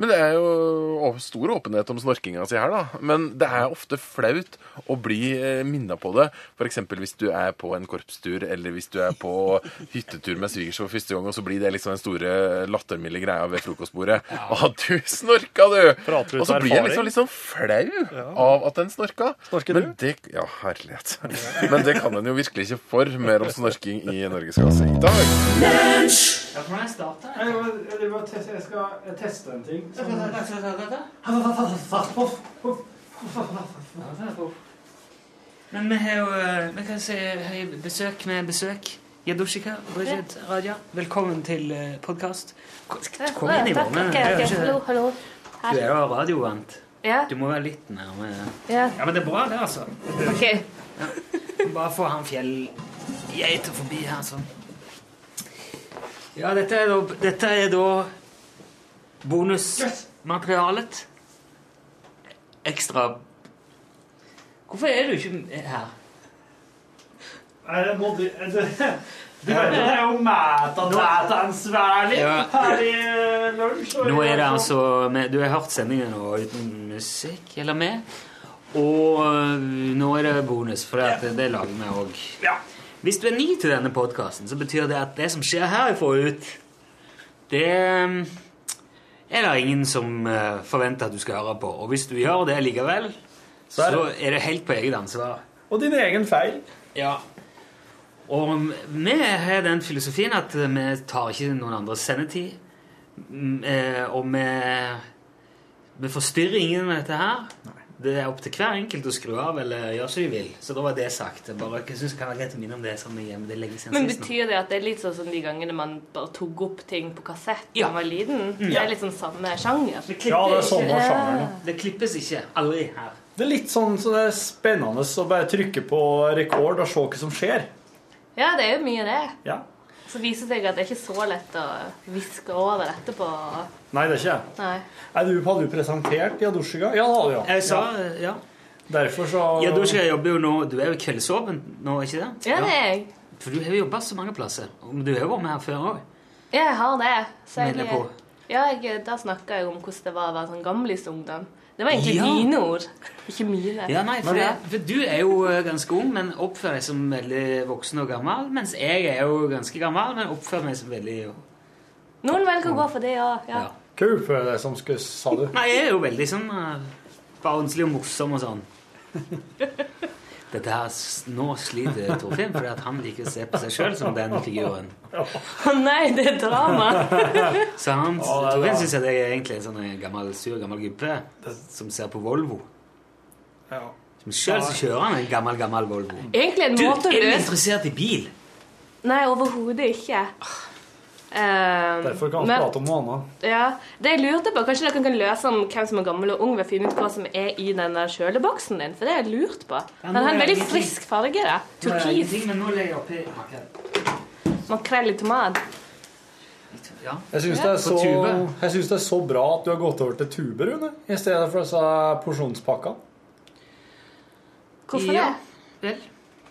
Men det er jo stor åpenhet om snorkinga si her, da. Men det er ofte flaut å bli eh, minna på det. F.eks. hvis du er på en korpstur, eller hvis du er på hyttetur med svigers for første gang, og så blir det liksom den store lattermilde greia ved frokostbordet. Å, du snorka, du! Prater du Og så blir jeg liksom litt sånn flau av at den snorka. Snorker Men du? det, ja, herlighet. Men det kan en jo virkelig ikke for. Mer om snorking i Norgesklasse i dag. Ja, kan jeg skal teste en ting. Men vi har jo eh, vi kan si besøk med besøk. Yadushika, Bridget, Raja, velkommen til podkast. Kom inn i hallo. Du er jo radiovant. Du må være litt nærme. ja, Ja, men det er bra, det, altså. ok. Bare få han fjellgeita forbi her, sånn. Ja, dette er da, dette er da bonusmaterialet. Ekstra Hvorfor er du ikke her? Nei, det må du Du vet jo det er jo metadata-ansvarlig Ja. her i lunsj. Nå er det altså Du har hørt sendingen nå uten musikk, eller med? Og øh, nå er det bonus, for det, det lager vi òg. Hvis du er ny til denne podkasten, så betyr det at det som skjer her forut, det øh, er det ingen som øh, forventer at du skal høre på. Og hvis du gjør det likevel, Så er så det- er det helt på eget ansvar. Og din egen feil. Ja. Og vi har den filosofien at vi tar ikke noen andres sendetid. Eh, Og vi, vi forstyrrer ingen med dette her. Det er opp til hver enkelt å skru av eller gjøre som de vil. Så da var det sagt. Jeg bare jeg synes det kan være greit å minne om det. Som jeg, det lenge siden Men betyr det at det er litt sånn som de gangene man bare tok opp ting på kassett da Ja. man var liten? Det er litt sånn samme sjanger. Det Ja, det er samme ikke. sjangeren. Det klippes ikke. Aldri her. Det er litt sånn så det er spennende å bare trykke på rekord og se hva som skjer. Ja, det er jo mye det. Ja. Så viser det seg at det er ikke så lett å viske over etterpå. Nei, det er ikke jeg. Nei. Er du, Hadde du presentert Yadushika? Ja, det hadde ja. Jeg sa ja. Derfor så Ja, jobber jo nå Du er jo kveldsåpen nå, ikke det? Ja, det er jeg. For du har jo jobba så mange plasser. Du har jo vært med her før òg. Ja, jeg har det. Så jeg, jeg ja, jeg, da snakka jeg om hvordan det var å være sånn gamlisungdom. Det var egentlig Ja. mine ord, ikke mine. Ja, nei, for, Men, for du er jo eh, ganske ung, men oppfører deg som veldig voksen og gammel. Mens jeg er jo ganske gammel, men oppfører meg som veldig Noen velger å gå for det. Ja. ja. Hva oppfører deg som sa du? Nei, jeg er jo veldig sånn uh, barnslig og morsom og sånn. Dette her, Nå sliter Torfinn fordi at han liker å se på seg sjøl som den figuren. Å nei, det er drama! Så han, Torfinn syns jeg er egentlig en sånn gammel, sur gammel gubbe som ser på Volvo. Ja. Som sjøl kjører han en gammel, gammel Volvo. Egentlig en måte å er du er interessert i bil? Nei, overhodet ikke. Um, Derfor kan vi men- prate om noe annet. Ja, det jeg lurte på, Kanskje dere kan løse om hvem som er gammel og ung ved å finne ut hva som er i den kjøleboksen din? For det har jeg lurt på. Den har er en veldig ingenting. frisk farge. da. Er Turkis. makrell. I tomat. Ja. Jeg syns det, er tube. det er så bra at du har gått over til tuber, Rune, i stedet for disse porsjonspakkene. Hvorfor Ja, det?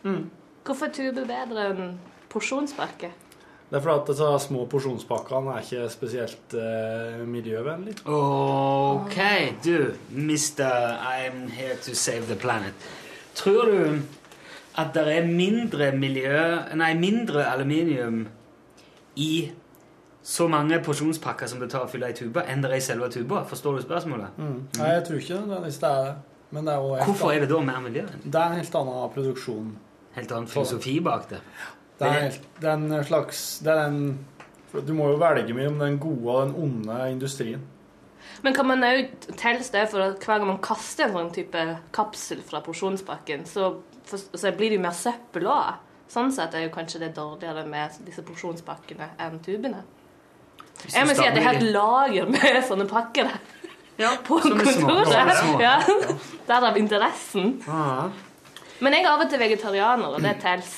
vel. Hvorfor er tube bedre enn porsjonspakke? Det er fordi at disse små porsjonspakkene er ikke spesielt uh, miljøvennlige. Ok, du, mister I'm here to save the planet. Tror du at det er mindre miljø Nei, mindre aluminium i så mange porsjonspakker som det tar å fylle ei tube, enn det er i selve tuba? Forstår du spørsmålet? Nei, jeg tror ikke nødvendigvis det er det. Men det er jo Hvorfor er det da mer miljøvennlig? Det er en helt annen produksjon. Helt annen filosofi bak det. Det er, helt, det er en slags det er en, Du må jo velge mellom den gode og den onde industrien. Men kan man òg telles det for at hver gang man kaster en sånn type kapsel fra porsjonspakken, så, for, så blir det jo mer søppel òg? Sånn sett er jo kanskje det dårligere med disse porsjonspakkene enn tubene. Jeg må si at det er helt lager med sånne pakker der. Ja, på kontoret. Ja. Derav interessen. Men jeg er av og til vegetarianer, og det tels.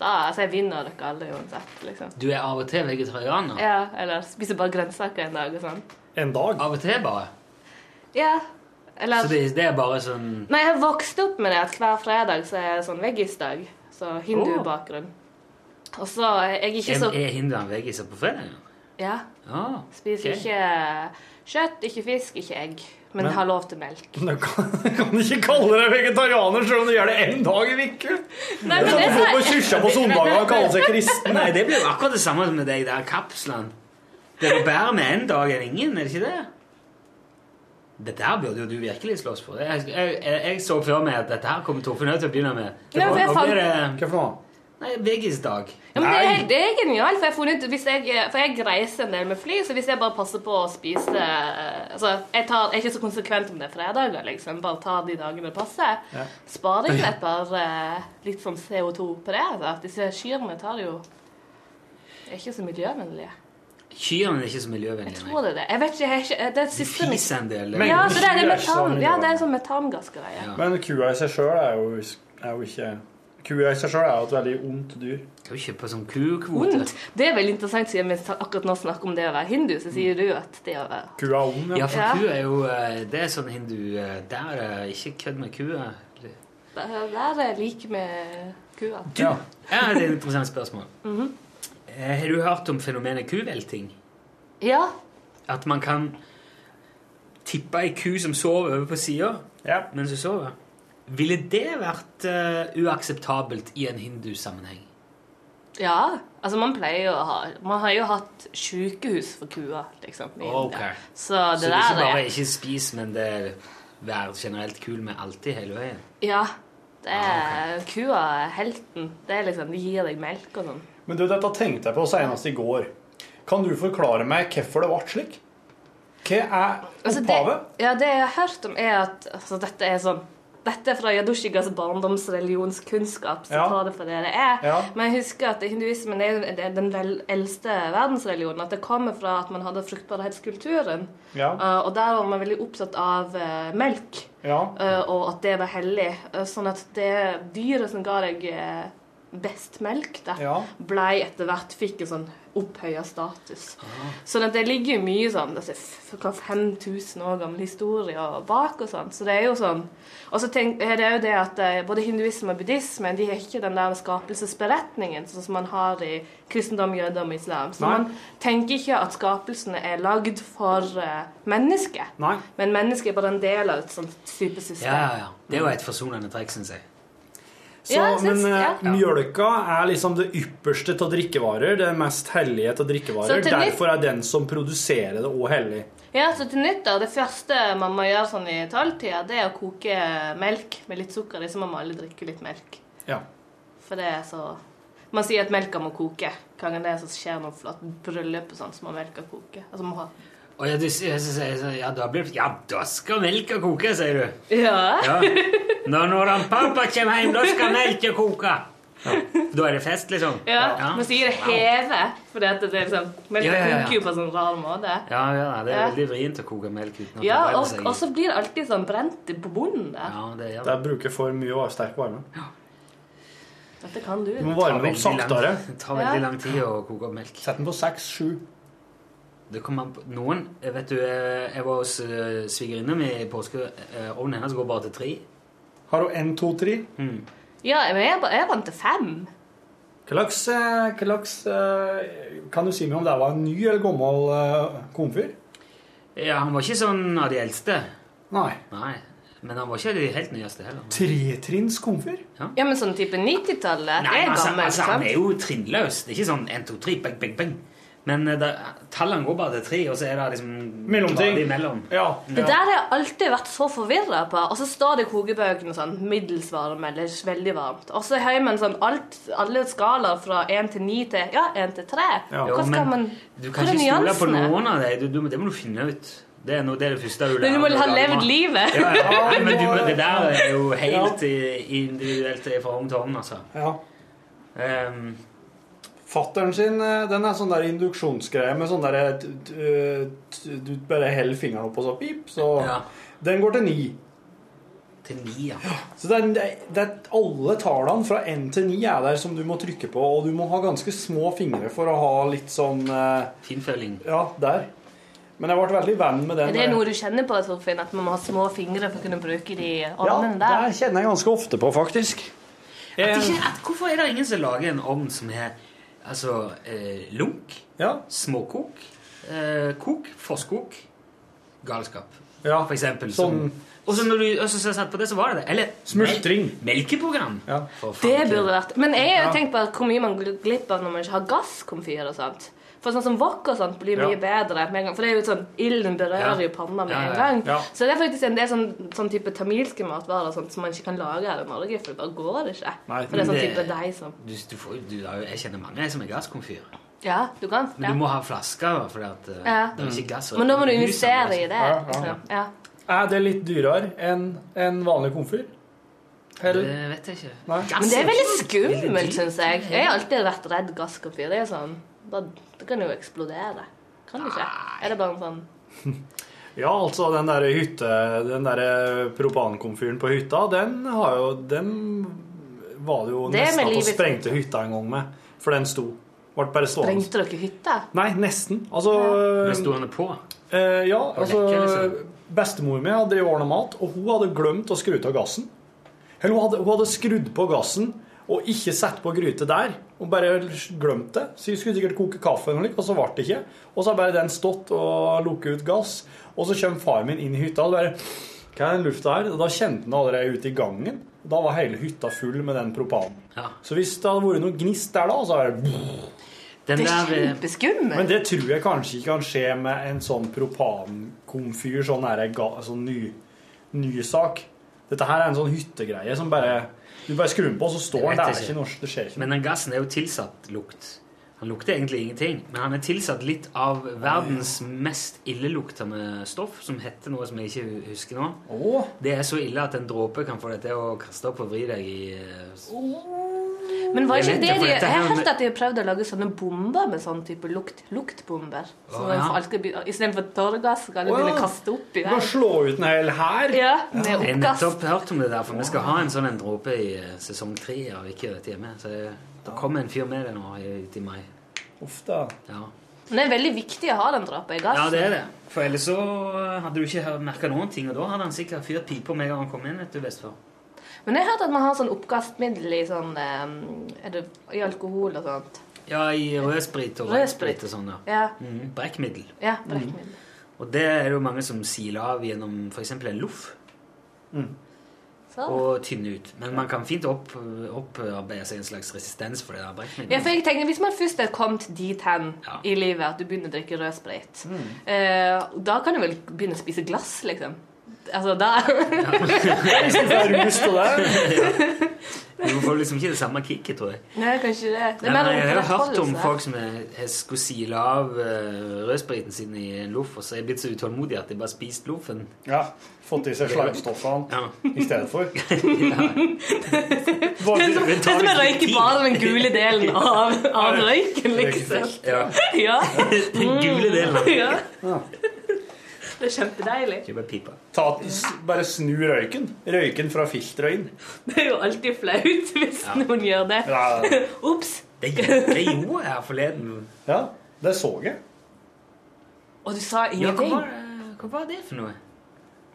Da, altså, jeg vinner dere alle uansett, liksom. Du er av og til vegetarianer? Ja, eller spiser bare grønnsaker en dag og sånn. En dag? Av og til bare? Ja, eller Så det, det er bare sånn Nei, jeg vokste opp med det at hver fredag så er det sånn veggisdag. Så hindu-bakgrunn. Og så er jeg ikke Er, så er hinduene veggiser på fredag? Ja. Ah, Spiser ikke kjøtt, ikke fisk, ikke egg. Men, Men- har lov til melk. Du kan, kan ikke kalle deg vegetarianer selv om du gjør det én dag i uka. Nei, men Det er det sånn folk på kirka på søndager og kaller seg kristen. Nei, det blir jo akkurat det samme som med deg der kapslene. Det er jo bedre med en dag enn ingen, er det ikke det? Dette her burde jo du virkelig slåss for. Jeg, jeg, jeg, jeg så før meg at dette her kommer Torfinn til å begynne med. Fant- blir det Hva for dag. Ja, men det er, det er genialt, for jeg, har funnet, hvis jeg, for jeg reiser en del med fly, så hvis jeg bare passer på å spise eh, altså, jeg, tar, jeg er ikke så konsekvent om det er fredager, liksom. Bare tar de dagene det passer. Ja. Sparer jeg litt, bare eh, litt sånn CO2 på det. Altså. Disse kyrne tar jo er ikke så miljøvennlige. Kyrne er ikke så miljøvennlige. Jeg tror det er det. Jeg vet ikke, jeg, er ikke det er De fiser en del. Ja, så det er, det metan, ja, det er en sånn metangassgreie. Ja. Men kua i seg sjøl er, er jo ikke Kua i seg sjøl er jo et veldig ondt dyr. Kan jo kjøpe sånn kukvote? Ondt. Det er veldig interessant, siden vi akkurat nå snakker om det å være hindu, så sier du at det å være Kua er ond, Ja, ja. for Ja. ku er jo eh, Det er sånn hindu eh, Der er det ikke kødd med kua. Der er lik med kua. Du, Ja. det er et interessant spørsmål. Mm -hmm. Har du hørt om fenomenet kuvelting? Ja. At man kan tippe ei ku som sover over på sida Ja. mens hun sover. Ville det vært uh, uakseptabelt i en hindusammenheng? ja. Altså, man pleier jo å ha Man har jo hatt sykehus for kuer, liksom. i Ok. India. Så Så det det er ikke bare er ikke spis, men det er vær generelt kul med alltid hele veien? Ja. Det Ah, okay. Kua er helten. Det er liksom, De gir deg melk og sånn. Men du, dette tenkte jeg på senest i går. Kan du forklare meg hvorfor det ble slik? Hva er Altså, det, opphavet? ja, det jeg har hørt om, er at altså, dette er sånn dette er fra Yadushigas barndomsreligionskunnskap. så Ja. ta det for det det er. Ja. Men jeg husker at hinduismen er er den vel eldste verdensreligionen. At det kommer fra at man hadde fruktbarhetskulturen. Ja. Uh, og der var man veldig opptatt av uh, melk, uh, og at det var hellig. Sånn at det dyret som ga deg best melk, da, blei etter hvert fikk en sånn opphøya status. Så det, det ligger mye sånn det er 5000 år gammel historie bak og sånn. Så det er jo sånn Og så er det jo det at eh, både hinduisme og buddhisme de har ikke den der skapelsesberetningen sånn som man har i kristendom, jødedom og islam. Så Nei. man tenker ikke at skapelsene er lagd for uh, mennesket. Men mennesket er bare en del av et sånt type system. Ja, ja, ja. Det er jo et forsonende trekk, syns jeg. Så, Ja, synes, men eh, ja. mjølka er liksom det ypperste av drikkevarer. Det mest hellige av drikkevarer. Nytt- Derfor er den som produserer det, òg hellig. Ja, så til nyttår, Det første man må gjøre sånn i tolvtida, det er å koke melk med litt sukker i. Så må man alle drikke litt melk. Ja. For det er så Man sier at melka må koke. Gangen det så skjer noe flott bryllup og sånn, så må melka koke. Altså må ha Og ja, jeg, jeg sånn, ja, da blir, ja, da skal melka koke, sier du. Ja. Ja. Når, når han pappa kommer hjem, da skal melka koke. Da er det fest, liksom? Ja, Man sier det heve, for det, det er liksom Melka Ja, ja, ja. koker jo på en sånn rar måte. Ja, ja, det er Ja. veldig vrient å koke melk uten Ja, det og, seg. og så blir det alltid sånn brent på bunnen der. Ja, det gjør De bruker for mye og sterk varme. Ja. Dette kan du. Du må varme opp saktere. Det tar veldig lang tid å koke opp melk. Sett den på seks-sju. Det kommer an på Noen Vet du, eh, jeg var hos uh, svigerinna mi i påske. eh, Ovnen hennes går bare til tre. Har hun én, to, tre? Mm. Ja, men jeg, jeg vant til fem. Hva slags, eh, eh, Kan du si meg om det var en ny eller gammel eh, komfyr? Ja, han var ikke sånn av de eldste. Nei. Nei. Men han var ikke de helt nyeste heller. Tretrinns komfyr? Ja, men sånn type 90-tallet Nei, er altså, gammel. altså, han er jo trinnløs. Det er ikke sånn 1, 2, 3, bang, bang, bang. Men eh, det, tallene går bare til tre, og så er det liksom Mellomting. bare imellom. Ja. Det der har jeg alltid vært så forvirra på. Og så står det i kokebøkene sånn middels varm eller veldig varmt. Og så har man sånn alt, alle skalaer fra én til ni til ja, én til tre. Ja. Hva skal man Du kan ikke stole på noen av dem. Du, du, det må du finne ut. Det er, noe, det, er det første du Men du må ha levd livet. Ja, ja. Men du, det der er jo helt i- individuelt fra hånd til hånd, altså. Ja. Um, Fatteren sin eh, den er sånn der induksjonsgreie med sånn der t- t- Du bare heller fingeren opp, og så pip. Så Ja. den går til ni. til ni, ja. Så det er, det er, alle tallene fra én til ni er der som du må trykke på, og du må ha ganske små fingre for å ha litt sånn eh, Finføling. Ja, der. Men jeg ble veldig venn med den. Er det eh, noe du kjenner på, Torfinn? At man må ha små fingre for å kunne bruke de Ja, ovnene det kjenner jeg ganske ofte på, faktisk. At ikke, at, hvorfor er det ingen som lager en ovn som er altså eh, lunk, småkok, eh, kok, fosskok, galskap, Ja, for eksempel? sånn- Som, og så når du så satt på det, så var det det. Eller Smultring. mel- melkeprogram. Ja. Det burde vært Men jeg har jo tenkt på hvor mye man går glipp av når man ikke har gasskomfyr og sånt. For sånn som wok og sånt blir mye Ja. bedre. Med en gang, for det er jo sånn, Ilden berører Ja. jo panna med Ja, en ja, gang. ja. Så det er faktisk en del sånn, sånn type tamilske matvarer sånt, som man ikke kan lage her i Norge, for det bare går det ikke. Nei, for det er sånn type det- deig som Du, du får, du, jeg kjenner mange som er gasskomfyr. Ja, du kan. Men Ja. du må ha flasker, for at, eh, Ja. det er ikke gass. Men da må du investere i det. Ja, ja, ja. Er det litt dyrere enn en vanlig komfyr? Det vet jeg ikke. Nei. Men det er veldig skummelt, syns jeg. Jeg har alltid vært redd gasskomfyr. Det er sånn, da, det kan jo eksplodere. Kan det ikke? Er det bare en sånn Ja, altså den der hytte Den der propankomfyren på hytta, den har jo Den var det jo Det nesten at vi sprengte hytta en gang med. For den sto. Ble bare stående. Sprengte dere hytta? Nei, nesten. Altså ja. Sto henne på? Eh, ja, altså liksom. Bestemor mi hadde drevet ordna mat, og hun hadde glemt å skru av gassen. Eller hun hadde, hun hadde skrudd på gassen og ikke satt på gryte der. Og bare glemt det. Så jeg skulle sikkert koke kaffe, noe, og så ble det ikke. Og så har bare den stått og lukket ut gass. Og så kommer far min inn i hytta og bare Hva er den lufta her? Og da kjente han allerede ute i gangen. Da var hele hytta full med den propanen. Så hvis det hadde vært noe gnist der da, så er det Den Det er eh, kjempeskummelt. men det tror jeg kanskje ikke kan skje med en sånn propankomfyr, sånn, sånn ny, ny sak. Dette her er en sånn hyttegreie som bare Du bare skrur på, og så står den. Det er ikke. Norsk, det skjer ikke. Men den gassen er jo tilsatt lukt. Han lukter egentlig ingenting, men han er tilsatt litt av verdens mest illeluktende stoff, som heter noe som jeg ikke husker nå. Det er så ille at en dråpe kan få deg til å kaste opp og vri deg i eh, Men var ikke det det, de, Jeg har hørt at de har prøvd å lage sånne bomber med sånn type lukt, luktbomber. Så man ja. Istedenfor tåregass skal alle begynne å kaste opp i Du kan slå ut en hel hær. Ja, med Jeg har nettopp hørt om det der, for vi skal ha en sånn en dråpe i eh, sesong tre av Ikke vet hjemme. Så det, det kommer en fyr med det nå Ut i mai. Uff da. Ja. Men det er veldig viktig å ha den dråpa i gassen. ja, det er det. For ellers så hadde du ikke merka noen ting, og da hadde han sikkert fyrt pipa med en gang han kom inn. vet du, vestfra. Men jeg har hørt at man har sånn oppkastmiddel i sånn eh, er det, I alkohol og sånt. Ja, i rødsprit og Rødsprit. og sånn, ja. Ja. Mm, Brekkmiddel. Ja, brekkmiddel. Og det er det jo mange som siler av gjennom f.eks. en loff. Så. Og tynne ut. Men man kan fint opp, opparbeide seg en slags resistens for det der brekkmiddelet. Ja, for jeg tenker, Hvis man først er kommet dit hen i livet at du begynner å drikke rødsprit, eh, da kan du vel begynne å spise glass, liksom? Altså, da får rus til det. Du får liksom ikke det samme kicket, tror jeg. Nei, kanskje det. det er Nei, jeg har hørt om folk som er, er skulle sile av uh, rødspriten sin i en loff, og så er jeg blitt så utålmodig at de bare spist loffen. Ja. Fått i seg slagstoffene i stedet for. Det er som, det er som å røyke bare den gule delen av, av røyken, liksom. Ja. Ja. Den gule delen av Ja. Det er kjempedeilig. Kjøpe pipa. Ta, bare snu røyken. Røyken fra filteret inn. Det er jo alltid flaut hvis noen gjør det. Ja. Ops. Det, det gjorde jeg her forleden. Ja, det så jeg. Og du sa Ja, hva, ingenting? hva var det for noe?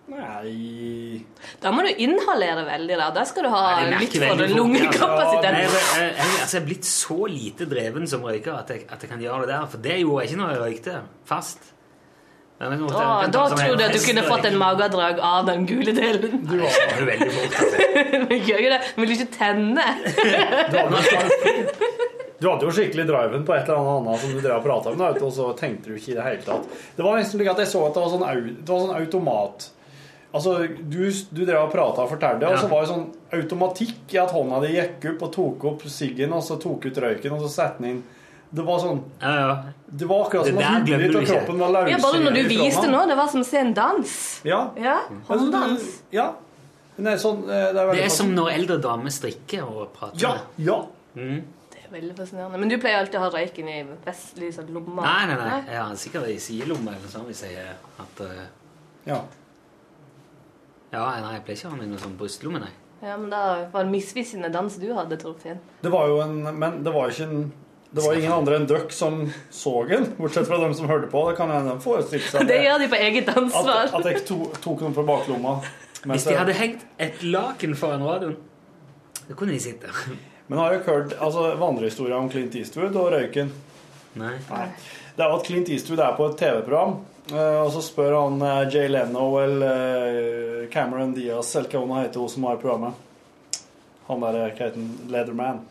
Nei Da må du inhalere veldig, da. Da skal du ha Nei, litt for den lungekapasiteten. Nei, jeg, jeg, jeg, altså, jeg er blitt så lite dreven som røyker at jeg, at jeg kan gjøre det der. For det gjorde jeg ikke når jeg røykte fast. Da trodde jeg da en tror du at du kunne fått en magedrag av den gule delen. Du var veldig fort, altså. Men gjør jo det. Vil du ikke tenne? Du hadde jo skikkelig driven på et eller annet som du drev og prata om, og så tenkte du ikke i det hele tatt. Det var nesten slik at jeg så at det var sånn, det var sånn automat. Altså, du, du drev og prata og fortalte, og så var det sånn automatikk i at hånda di gikk opp og tok opp siggen, og så tok ut røyken, og så satte den inn. Det var sånn Ja, ja. Det var akkurat som at hodet ditt og kroppen var løsere. Ja, bare når du viste nå, det var som å se en dans. Ja. Ja, hånddans. Ja. Men det er sånn eh, Det er, Det er som når eldre damer strikker og prater. Ja, ja. Mm. Det er veldig fascinerende. Men du pleier alltid å ha røyken i vestlig sånn lomma. Nei, nei, nei. Jeg har sikkert i sidelomma eller sånn hvis jeg har hatt eh, Ja. Ja, nei, jeg pleier ikke å ha den i noen sånn brystlomme, nei. Ja, men da var det misvisende dans du hadde, Torfinn. Det var jo en Men det var ikke en det var ingen andre enn dere som så den, bortsett fra dem som hørte på. Det kan hende de forestilte seg Det gjør de på eget ansvar. at, at jeg to, tok noen fra baklomma. Hvis de hadde hengt et laken foran radioen, da kunne de sitte. Men har dere hørt altså, vandrehistorier om Clint Eastwood og røyken? Nei. Det er jo at Clint Eastwood er på et TV-program, eh, og så spør han eh, Jay Leno eller eh, Cameron Diaz, eller hva hun heter, hun som har programmet. Han der, Katen Leatherman.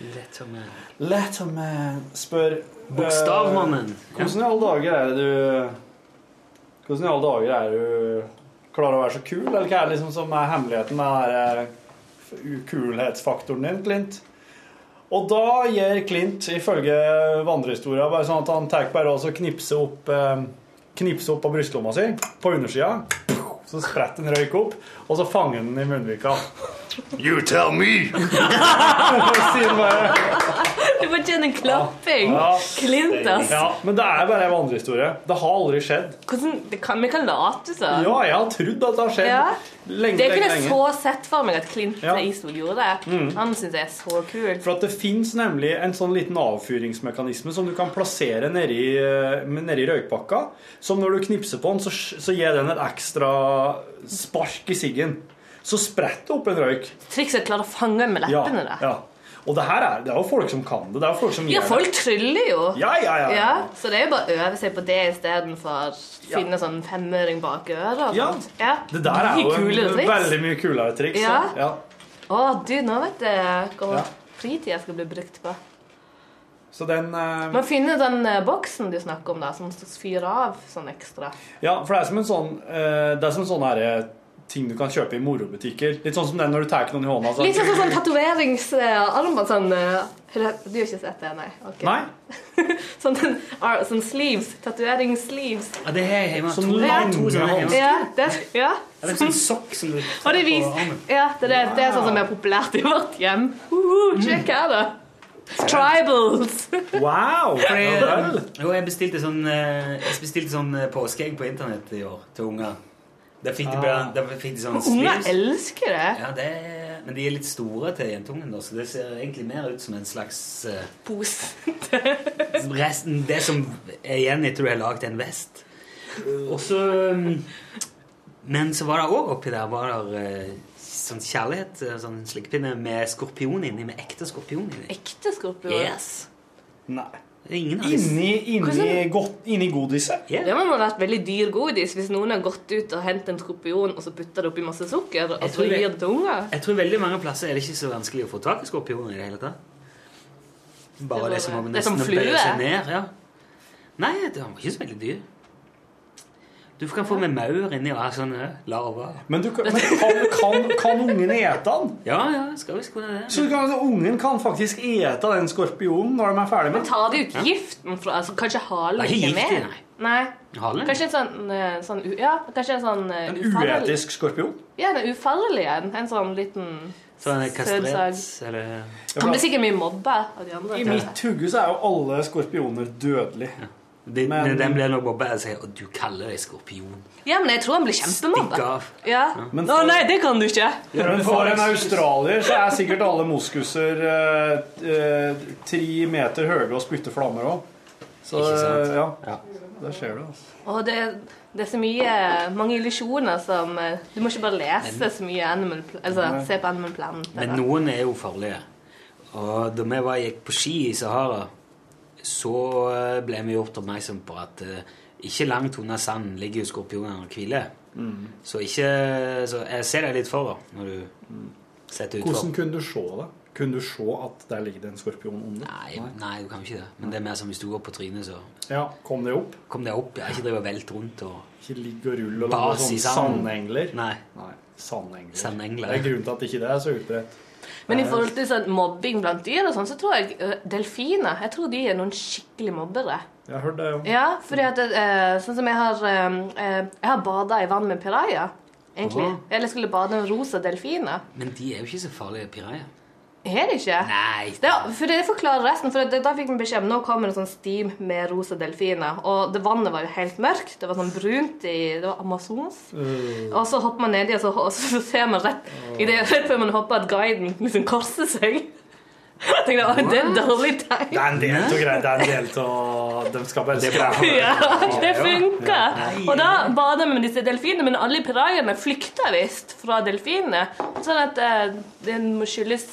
Letterman. Letterman spør eh, Bokstavmannen. Hvordan i alle dager er det du Hvordan i alle dager er du klarer å være så kul, eller hva er det liksom som er hemmeligheten med den der, ukulhetsfaktoren kulhetsfaktoren din, Clint? Og da gir Clint, ifølge vandrehistoria, bare sånn at han tar bare og knipser opp, eh, knipser opp på brystlomma si, på undersida. Så spretter en røyk opp, og så fanger den i munnvika. You tell me! Sier bare Du fortjener en klapping. Ja. Klint, ass. Ja, men det er bare en vandrehistorie. Det har aldri skjedd. Hvordan, det kan, vi kan late som. Ja, jeg har trodd at det har skjedd. Ja. Lenge, det kunne jeg så sett for meg at Clint Ja. Eastwood gjorde. Mm. Han syns jeg er så kul. For at det fins nemlig en sånn liten avfyringsmekanisme som du kan plassere nedi, eh, nedi røykpakka. Som når du knipser på den, så, så gir den et ekstra spark i siggen. Så spretter det opp en røyk. Trikset er å klare å fange den med leppene. Ja, ja. Og det her er, det er jo folk som kan det. Det er folk som Ja, folk tryller jo. Ja, ja, ja, ja. Så det er jo bare å øve seg på det istedenfor å finne sånn femøring bak øret. og Ja. sånt. ja. Det der er jo en veldig mye kulere triks. Ja. ja. Å, du, nå vet jeg hva Ja. fritida skal bli brukt på. Så den eh, Man finner den eh, boksen du snakker om, da, som fyrer av sånn ekstra. Ja, for det er som en sånn eh, Det er som en sånn her, ting du kan kjøpe i morobutikker. Litt sånn som den når du tar noen i hånda. så- Litt sånn sånn tatoveringsarmbånd. Sånn, eh, du har ikke sett det, nei? Okay. Nei. sånn, ar- sånn sleeves. Tatoveringssleeves. Ja, det har jeg hjemme. Sånn lange. Ja, det, ja. Sånn sokk som du Og det, vis, ja, det, er, det er sånn som er populært i vårt hjem. Uh, sjekk her, da. Tribals. Wow! Fordi, jo, jeg bestilte sånn, eh, jeg bestilte sånn eh, påskeegg på internett i år til unger. Da fikk de, bare, da fikk de sånn Unger elsker det. Ja, det er, men de er litt store til jentungen, så det ser egentlig mer ut som en slags uh, Pose. resten, Det som er igjen etter du har lagd en vest. Og så um, Men så var det òg oppi der var det uh, sånn kjærlighet, eh, sånn slikkepinne med skorpion inni, med ekte skorpion inni. Ekte skorpion? Yes. Nei. Ingen har Inni, inni, godt, inni godiset? Det må ha vært veldig dyr godis hvis noen har gått ut og hentet en skorpion og så putta det oppi masse sukker, og så gir det til unger. Jeg tror veldig mange plasser er det ikke så vanskelig å få tak i skorpioner i det hele tatt. Bare Det det som bare- det som nesten å bøye seg ned. Ja. Nei, det var ikke så veldig dyr. Du kan få med maur inni og ha sånne larver. Men, du, kan- men kan, kan, kan ungen ete den? Ja, ja, skal visst kunne det. Så kan, altså, ungen kan faktisk ete den skorpionen når de er ferdig med Men tar de ut giften fra altså, Kanskje halen ikke er med? Nei. Halen? Kanskje en sånn, eh, sånn Ja, kanskje en sånn eh, En ufarlig- uetisk skorpion? Ja, en ufarlig en. En sånn liten Sånn kastrert, eller Han blir sikkert mye mobba av de andre. I mitt så er jo alle skorpioner dødelige. De, Men- men den blir nok mobba og sier at du kaller deg skorpion. Ja, men jeg tror han blir kjempemobba. av. Ja. Men Å nei, det kan du ikke! Men for en australier så er sikkert alle moskuser eh, eh, tre meter høye og spytter flammer òg. Så Ikke sant? eh, ja. Der ser du, altså. Og det, det er så mye, mange illusjoner som eh, Du må ikke bare lese så mye Animal Altså se på Animal Planet. Men noen er jo farlige. Og da vi var, gikk på ski i Sahara, så eh, ble vi gjort oppmerksom på at eh, ikke langt unna sanden ligger jo skorpionene og hviler. Mm. Så ikke Så jeg ser deg litt for, da, når du setter utfor. Hvordan kunne du se det? Kunne du se at der ligger det en skorpion under? Nei, nei, du kan ikke det. Men det er mer som hvis du går på trynet, så Ja, Kom det opp? kom det opp. Jeg ikke drive og velte rundt og Ikke ligge og rulle og lage sånne sandengler? Nei. Nei, Sandengler. Sandengler. Det er grunnen til at ikke det er så utbredt. Men i forhold til sånn mobbing blant dyr og sånn, så tror jeg eh, delfiner Jeg tror de er noen skikkelig mobbere. Jeg har hørt det, jo. Ja, fordi at eh, Sånn som jeg har eh, eh, Jeg har bada i vann med piraja. Egentlig. Eller skulle bade med rosa delfiner. Men de er jo ikke så farlige piraja. Er det ikke? Nei. Det, for det forklarer resten. For det, Da fikk vi beskjed om nå kommer det sånn stim med rosa delfiner. Og det vannet var jo helt mørkt. Det var sånn brunt i Det var Amazons. Og så hopper man nedi, og så, og så ser man rett i det, rett før man hopper, at guiden liksom korser seg. Jeg tenkte, oh, Det er dårlig tegn. Det er en del av greia. Det er en del av De skal bare skremme. Ja, det funka! Og da bada vi med disse delfinene, men alle pirajaene flykta visst fra delfinene. Sånn at uh, det må skyldes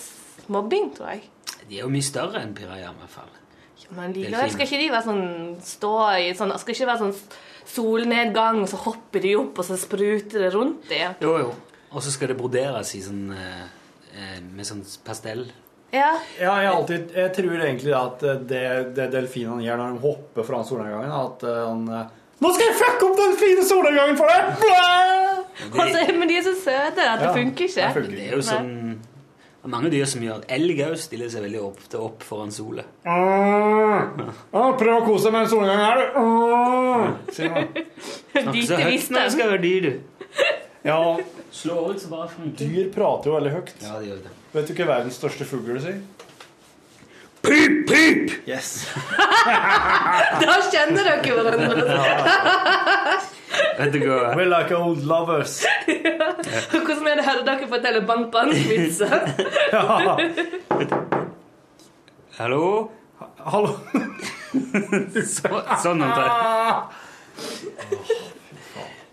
mobbing, tror jeg. De er jo mye større enn pirajaer, i hvert fall. Ja, Men likevel skal ikke de være sånn stå i sånn Skal ikke være sånn solnedgang, og så hopper de opp, og så spruter det rundt dem. Jo, jo. Og så skal det broderes i sånn eh, eh, med sånn pastell. Ja. Ja, jeg, alltid, jeg tror egentlig at det, det delfinene gjør når de hopper fra solnedgangen, at eh, han eh, Nå skal jeg fucke opp den fine solnedgangen for deg! Blæh! Altså, men de er så søte at det Ja, funker ikke. det funker Det er jo sånn det er mange dyr som gjør Elg òg stiller seg veldig ofte opp foran sola. Ah, ah, prøv å kose deg med en solnedgang her, du. Ah, sier man. Snakker så høyt når du skal være dyr, du. Ja, Slå ut så bare funker. dyr prater jo veldig høyt. Ja, det gjør det. Vet du hva verdens største fugl sier? Pip, pip! Yes. Da kjenner dere hverandre. We're like old lovers. ja. Hvordan er det her dere fortelle bank-bank-vitser? Ja. Hallo? Hallo. Så, sånn omtrent.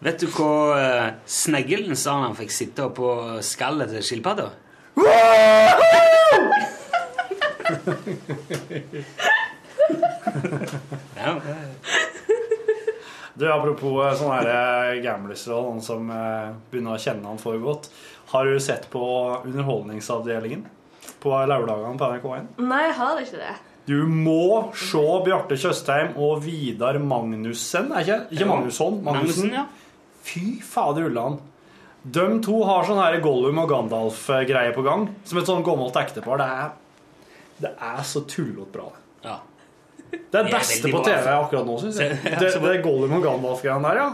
Vet du hva uh, sneglen sa han fikk sitte på skallet til skilpadda? Ja. Du, Apropos eh, sånne eh, og noen som eh, begynner å kjenne han for godt. Har du sett på Underholdningsavdelingen på lørdagene på NRK1? Nei, jeg har ikke det. Du må se Bjarte Tjøstheim og Vidar Magnussen. Er ikke, ikke Magnusson? Magnussen. Magnussen, ja. Fy fader ullan. De to har sånn her Gollum og Gandalf-greie på gang. Som et sånn gammelt ektepar. Det er, det er så tullete bra. Ja. Det er Det det beste på. TV akkurat nå, syns jeg. Det, det Gollum og Gandalf-greiene der, ja.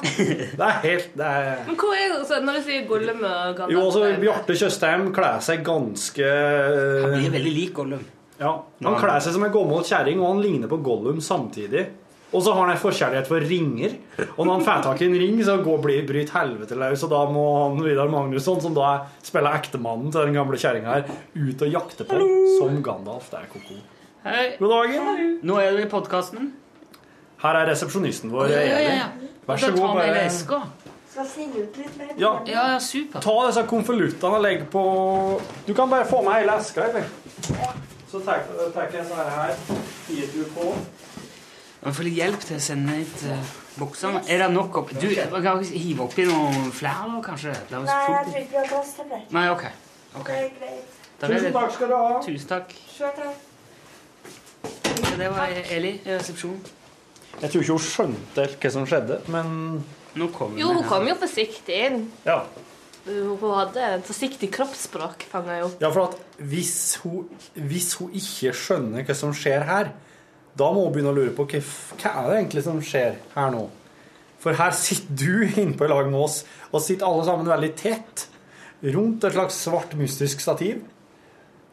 Det er helt det er, Men hva er det så når du sier Gollum og Gandalf? Jo, altså, Bjarte Tjøstheim kler seg ganske Han blir veldig lik Gollum. Ja, Han kler seg som en gammel kjerring, og han ligner på Gollum samtidig. Og så har han en forkjærlighet for ringer. Og når han får tak i en ring, så går, blir, bryter helvete løs. Og da må han Vidar Magnusson, som da er, spiller ektemannen til den gamle kjerringa her, ut og jakte på Hallo. som Gandalf. Det er ko-ko. Hei. God dagen. Nå er du i podkasten. Her er resepsjonisten vår, Ja, ja, ja. Vær så god. Bare veska. Skal sende ut litt mer. Ja. Ja, ja, super. ta disse konvoluttene og legg på Du kan bare få med hele eska, eller? Så tar jeg sånn her. Gir du på. Man får litt hjelp til å sende ut uh, boksene. Er det nok opp... Du, kan vi hive oppi noen flere, da, kanskje? La oss Nei, jeg tror ikke vi har plass til det. Nei, ok. ok. Det greit. Er Tusen takk skal du ha. Tusen takk. Sjøl takk. Det var Eli i resepsjonen. Jeg tror ikke hun skjønte helt hva som skjedde, men Nå kommer Jo, hun kom jo forsiktig inn. ja. Hun hadde et forsiktig kroppsspråk, fanga jeg opp. Ja, for at hvis hun, hvis hun ikke skjønner hva som skjer her, da må hun begynne å lure på hva, hva er det egentlig som skjer her nå. For her sitter du inne på i lag med oss, og sitter alle sammen veldig tett rundt et slags svart, mystisk stativ.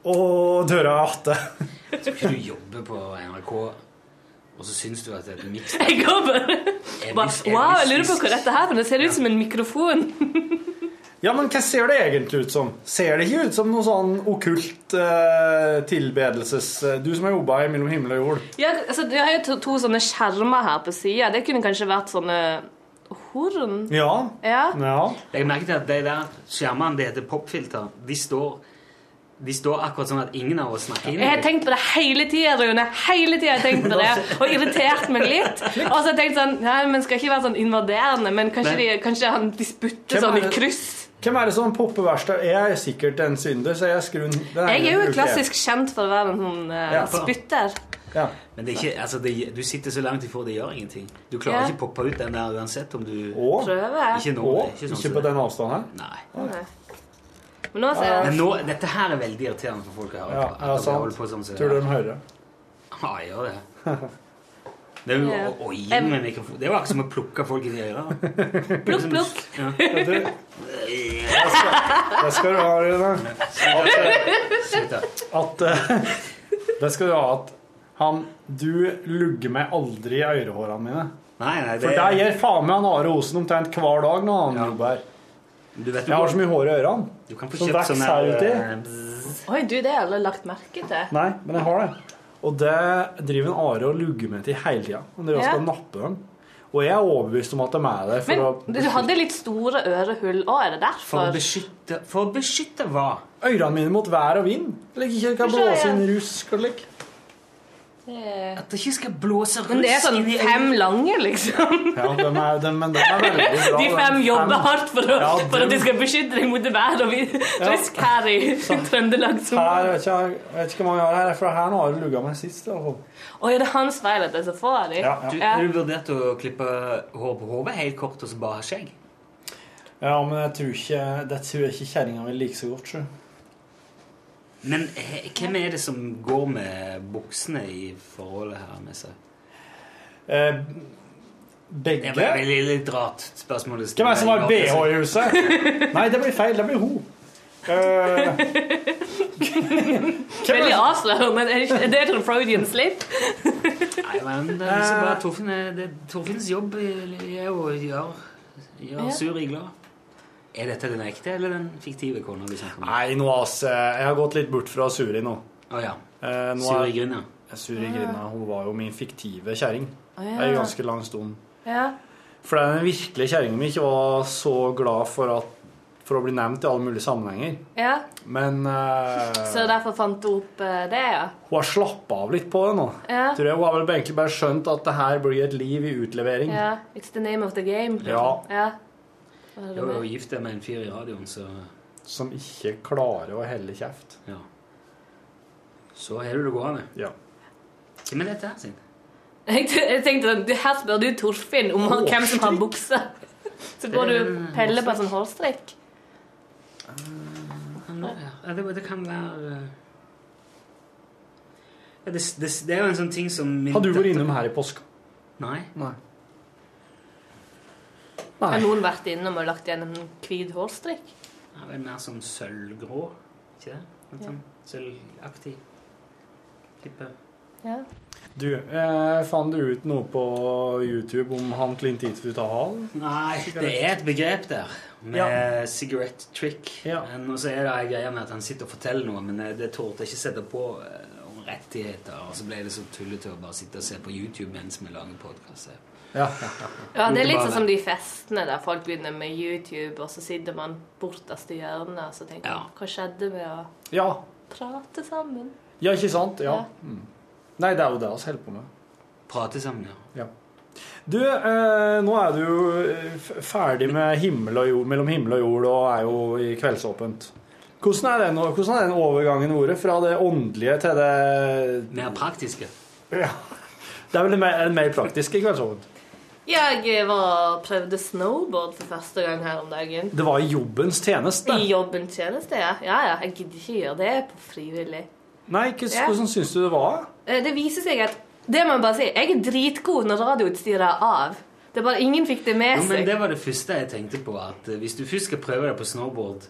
Og døra er atte. Skal ikke du jobbe på NRK, og så syns du at det er et miks Jeg går bare Wow, jeg lurer på hva dette her er, for det ser ut som en mikrofon. Ja, men hva ser det egentlig ut som? Ser det ikke ut som noe sånn okkult eh, tilbedelses... Du som har jobba mellom himmel og jord. Ja, altså, det har jo to, to sånne skjermer her på sida. Det kunne kanskje vært sånne horn. Ja. Ja. ja. Jeg merket at de der skjermene det heter popfilter, de står, de står akkurat sånn at ingen av oss snakker inn i Jeg har tenkt på det hele tida, Rune. Hele tida har jeg tenkt på det, og irritert meg litt. Og så har jeg tenkt sånn Nei, men skal ikke være sånn invaderende, men kanskje, de, kanskje han, de sputter sånn i kryss. Hvem er det som popper verst? Jeg er sikkert en synder, så jeg skrur Jeg er jo bruker klassisk kjent for å være en sånn uh, Ja. spytter. Ja. Men det er ikke, altså det, du sitter så langt ifra, det gjør ingenting. Du klarer Ja. ikke poppe ut den der uansett om du Åh. Prøver. Ikke nå. Åh. det ikke, sånn Ikke på det. den avstanden her? Nei. Nei. Men nå ser jeg Men nå, dette her er veldig irriterende for folk å høre Ja, ja sant. sånn Tror du de hører? Ja, jeg gjør det. Det er jo Ja. å, gi med mikrofon. Det var akkurat som å plukke folk i de øra. Plukk, plukk. Ja. Du, Det skal du ha, Rune. At eh, Det skal du ha at han Du lugger meg aldri i ørehårene mine. Nei, nei, For der gjør faen meg han Are Osen omtrent hver dag når han jobber her. Du vet Jeg har så mye hår i ørene. Du kan få Som kjøpt sånn her eh, Oi, du, det har jeg aldri lagt merke til. Nei, men jeg har det. Og det driver en Are og lugger med til hele tida. Han driver og skal nappe dem. Og jeg er overbevist om at de er der for Men å du hadde litt store ørehull òg, er det For å beskytte For å beskytte hva? Ørene mine mot vær og vind. Eller ikke kan blåse inn rusk og slik. At det ikke skal blåse rusk Men det er sånn de fem lange, liksom. Ja, de er, de, men de er veldig bra. De fem jobber hardt for, å, Ja, for at de skal beskytte deg mot vær og vind. ja. her i Trøndelag. som- Her, vet ikke, jeg vet ikke hvor mange jeg har her, for her nå har du lugga meg sist. i hvert fall. Oi, er det hans feil at det er så få av dem? Ja, Du, Ja. Du vurderte å klippe hår på hodet helt kort og så bare skjegg? Ja, men jeg tror ikke, det tror jeg ikke kjerringa vil like så godt. sjø. Men eh, hvem er det som går med buksene i forholdet her med seg? Eh, Det begge? er veldig litt rart spørsmål. Hvem er det som har. BH i huset? Nei, det blir feil. Det blir ho. Uh, Veldig avslørende. men Er det er det en Freudian slip? Nei, men det er liksom bare Torfinn, Torfinns jobb er å gjøre, gjøre Ja. Suri glad. Er dette den ekte eller den fiktive kona du snakker om? Nei, nå ass, jeg har gått litt bort fra Suri nå. Å ja. Eh, nå Suri er- Suri Grinda, hun var jo min fiktive kjerring. oh, ja. En ganske lang stund. Ja. For det er den virkelige kjerringa mi ikke var så glad for, at, for å bli nevnt i alle mulige sammenhenger. ja. Men eh, Så derfor fant du opp eh, det, ja? hun har slappa av litt på det nå. Ja. Tror jeg Hun har vel egentlig bare skjønt at det her blir et liv i utlevering. ja. It's the name of the game. Ja. ja. Jeg var jo gift med en fyr i radioen, så Som ikke klarer å helle kjeft. ja. Så har du det gående. Ja. Hvem er dette her, sin? Jeg, jeg tenkte at her spør du Torfinn om Hårstrikk? hvem som har bukse. Så går du og peller på en sånn hårstrikk. Ja, det, det kan være eh, ja, det, det, det er jo en sånn ting som Har du vært innom her i påska? Nei. Nei. Har noen vært innom og lagt igjen en hvit hårstrikk? Det er vel mer sånn sølvgrå, ikke det? Litt sånn sølvaktig. Type. Ja. Du, eh, fant du ut noe på YouTube om han Clint Eastwood har hal? Nei, det er et begrep der med cigarette trick. Men, og så er det greia greie med at han sitter og forteller noe, men eh, det torde jeg ikke sette på eh, om rettigheter. Og så ble det så tullete å bare sitte og se på YouTube mens vi lager podkast. Ja, ja, ja. Ja, det er litt sånn som de festene der folk begynner med YouTube, og så sitter man bortest i hjørnet og så tenker man, hva skjedde med å Ja, prate sammen? ja ikke sant? Ja. Ja. Mm. Nei, det er jo det vi holder på med. Prate sammen, ja. Ja. Du, eh, nå er du jo eh, ferdig med himmel og jord, mellom himmel og jord og er jo i Kveldsåpent. Hvordan er den, hvordan er den overgangen ordet fra det åndelige til det Mer praktiske. Ja. Det er vel det mer, det mer praktiske i Kveldsåpent. Jeg var, prøvde snowboard for første gang her om dagen. Det var i jobbens tjeneste. I jobbens tjeneste, ja. Ja, ja, jeg gidder ikke gjøre det på frivillig. Nei, hvordan, Ja. hvordan syns du det var? Eh, Det viser seg at Det må jeg bare si. Jeg er dritgod når radioutstyret er av. Det er bare ingen fikk det med Jo, men det var det første jeg tenkte på. At eh, Hvis du først skal prøve deg på snowboard,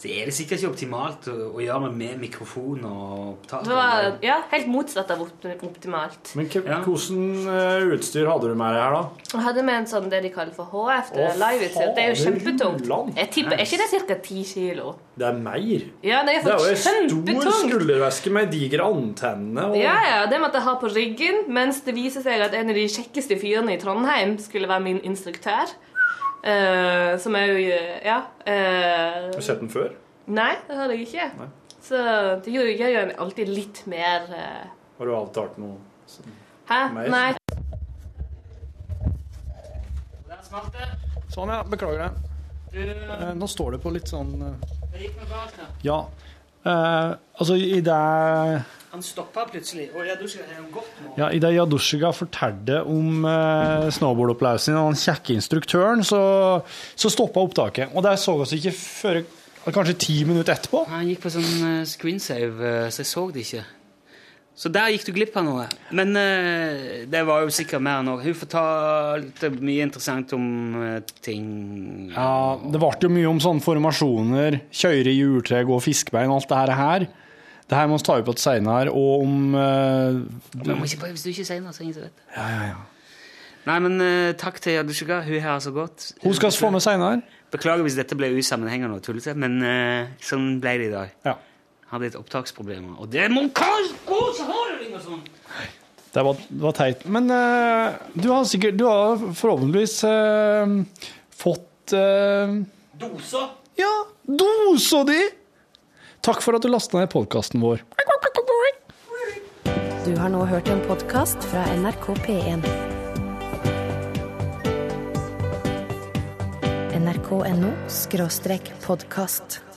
så er det sikkert ikke optimalt å, å gjøre det med mikrofon og opptak. Det var ja, helt motsatt av optimalt. Men ja. hvordan eh, utstyr hadde du med deg her, da? Jeg hadde med en sånn det de kaller for HF. Det oh, live liveutstyr. Det er jo kjempetungt. Jeg tipper, Er ikke det ca. 10 kilo? Det er mer. Ja, det er Det er jo en stor skulderveske med digre antenne. Og... Ja, ja, det måtte jeg ha på ryggen, mens det viser seg at en av de kjekkeste fyrene i Trondheim skulle være min instruktør. Eh, som er jo Ja. Uh, Har du sett den før? Nei, det hadde jeg ikke. Nei. Så det gjør jo jo alltid litt mer uh... Har du avtalt noe? sånn? Hæ? Mer? Nei. Sånn, ja. Beklager det. Eh, Nå står det på litt sånn eh, Ja. Eh, altså, i det Han stoppa plutselig. og ja, har ha godt nå. ja, I det Jadushiga fortalte om eh, snowboardopplevelsen og den kjekke instruktøren, så, så stoppa opptaket. Og det så oss ikke før kanskje ti minutter etterpå. Han gikk på sånn eh, screensave, eh, så jeg så det ikke. Så der gikk du glipp av noe. Men uh, det var jo sikkert mer enn noe. Hun fortalte mye interessant om uh, ting Ja, det ble jo mye om sånne formasjoner, kjøre i juletre, gå fiskebein, alt det her. Det her må vi ta opp igjen seinere, og om uh, må ikke, Hvis du ikke sier noe, så er ingen som vet det. Ja, ja, ja. Nei, men uh, takk til Yadushika. Hun har så godt. Hun skal vi få med seinere. Beklager hvis dette ble usammenhengende og tullete, men uh, sånn ble det i dag. Ja. Hadde litt opptaksproblemer. Og det må hva gå, så har du og sånn! Det var, det var teit. Men uh, du har sikkert Du har forhåpentligvis uh, fått uh, Dosa? Ja, dosa di! Takk for at du lasta ned podkasten vår. Du har nå hørt en podkast fra NRK P1. nrk.no podkast.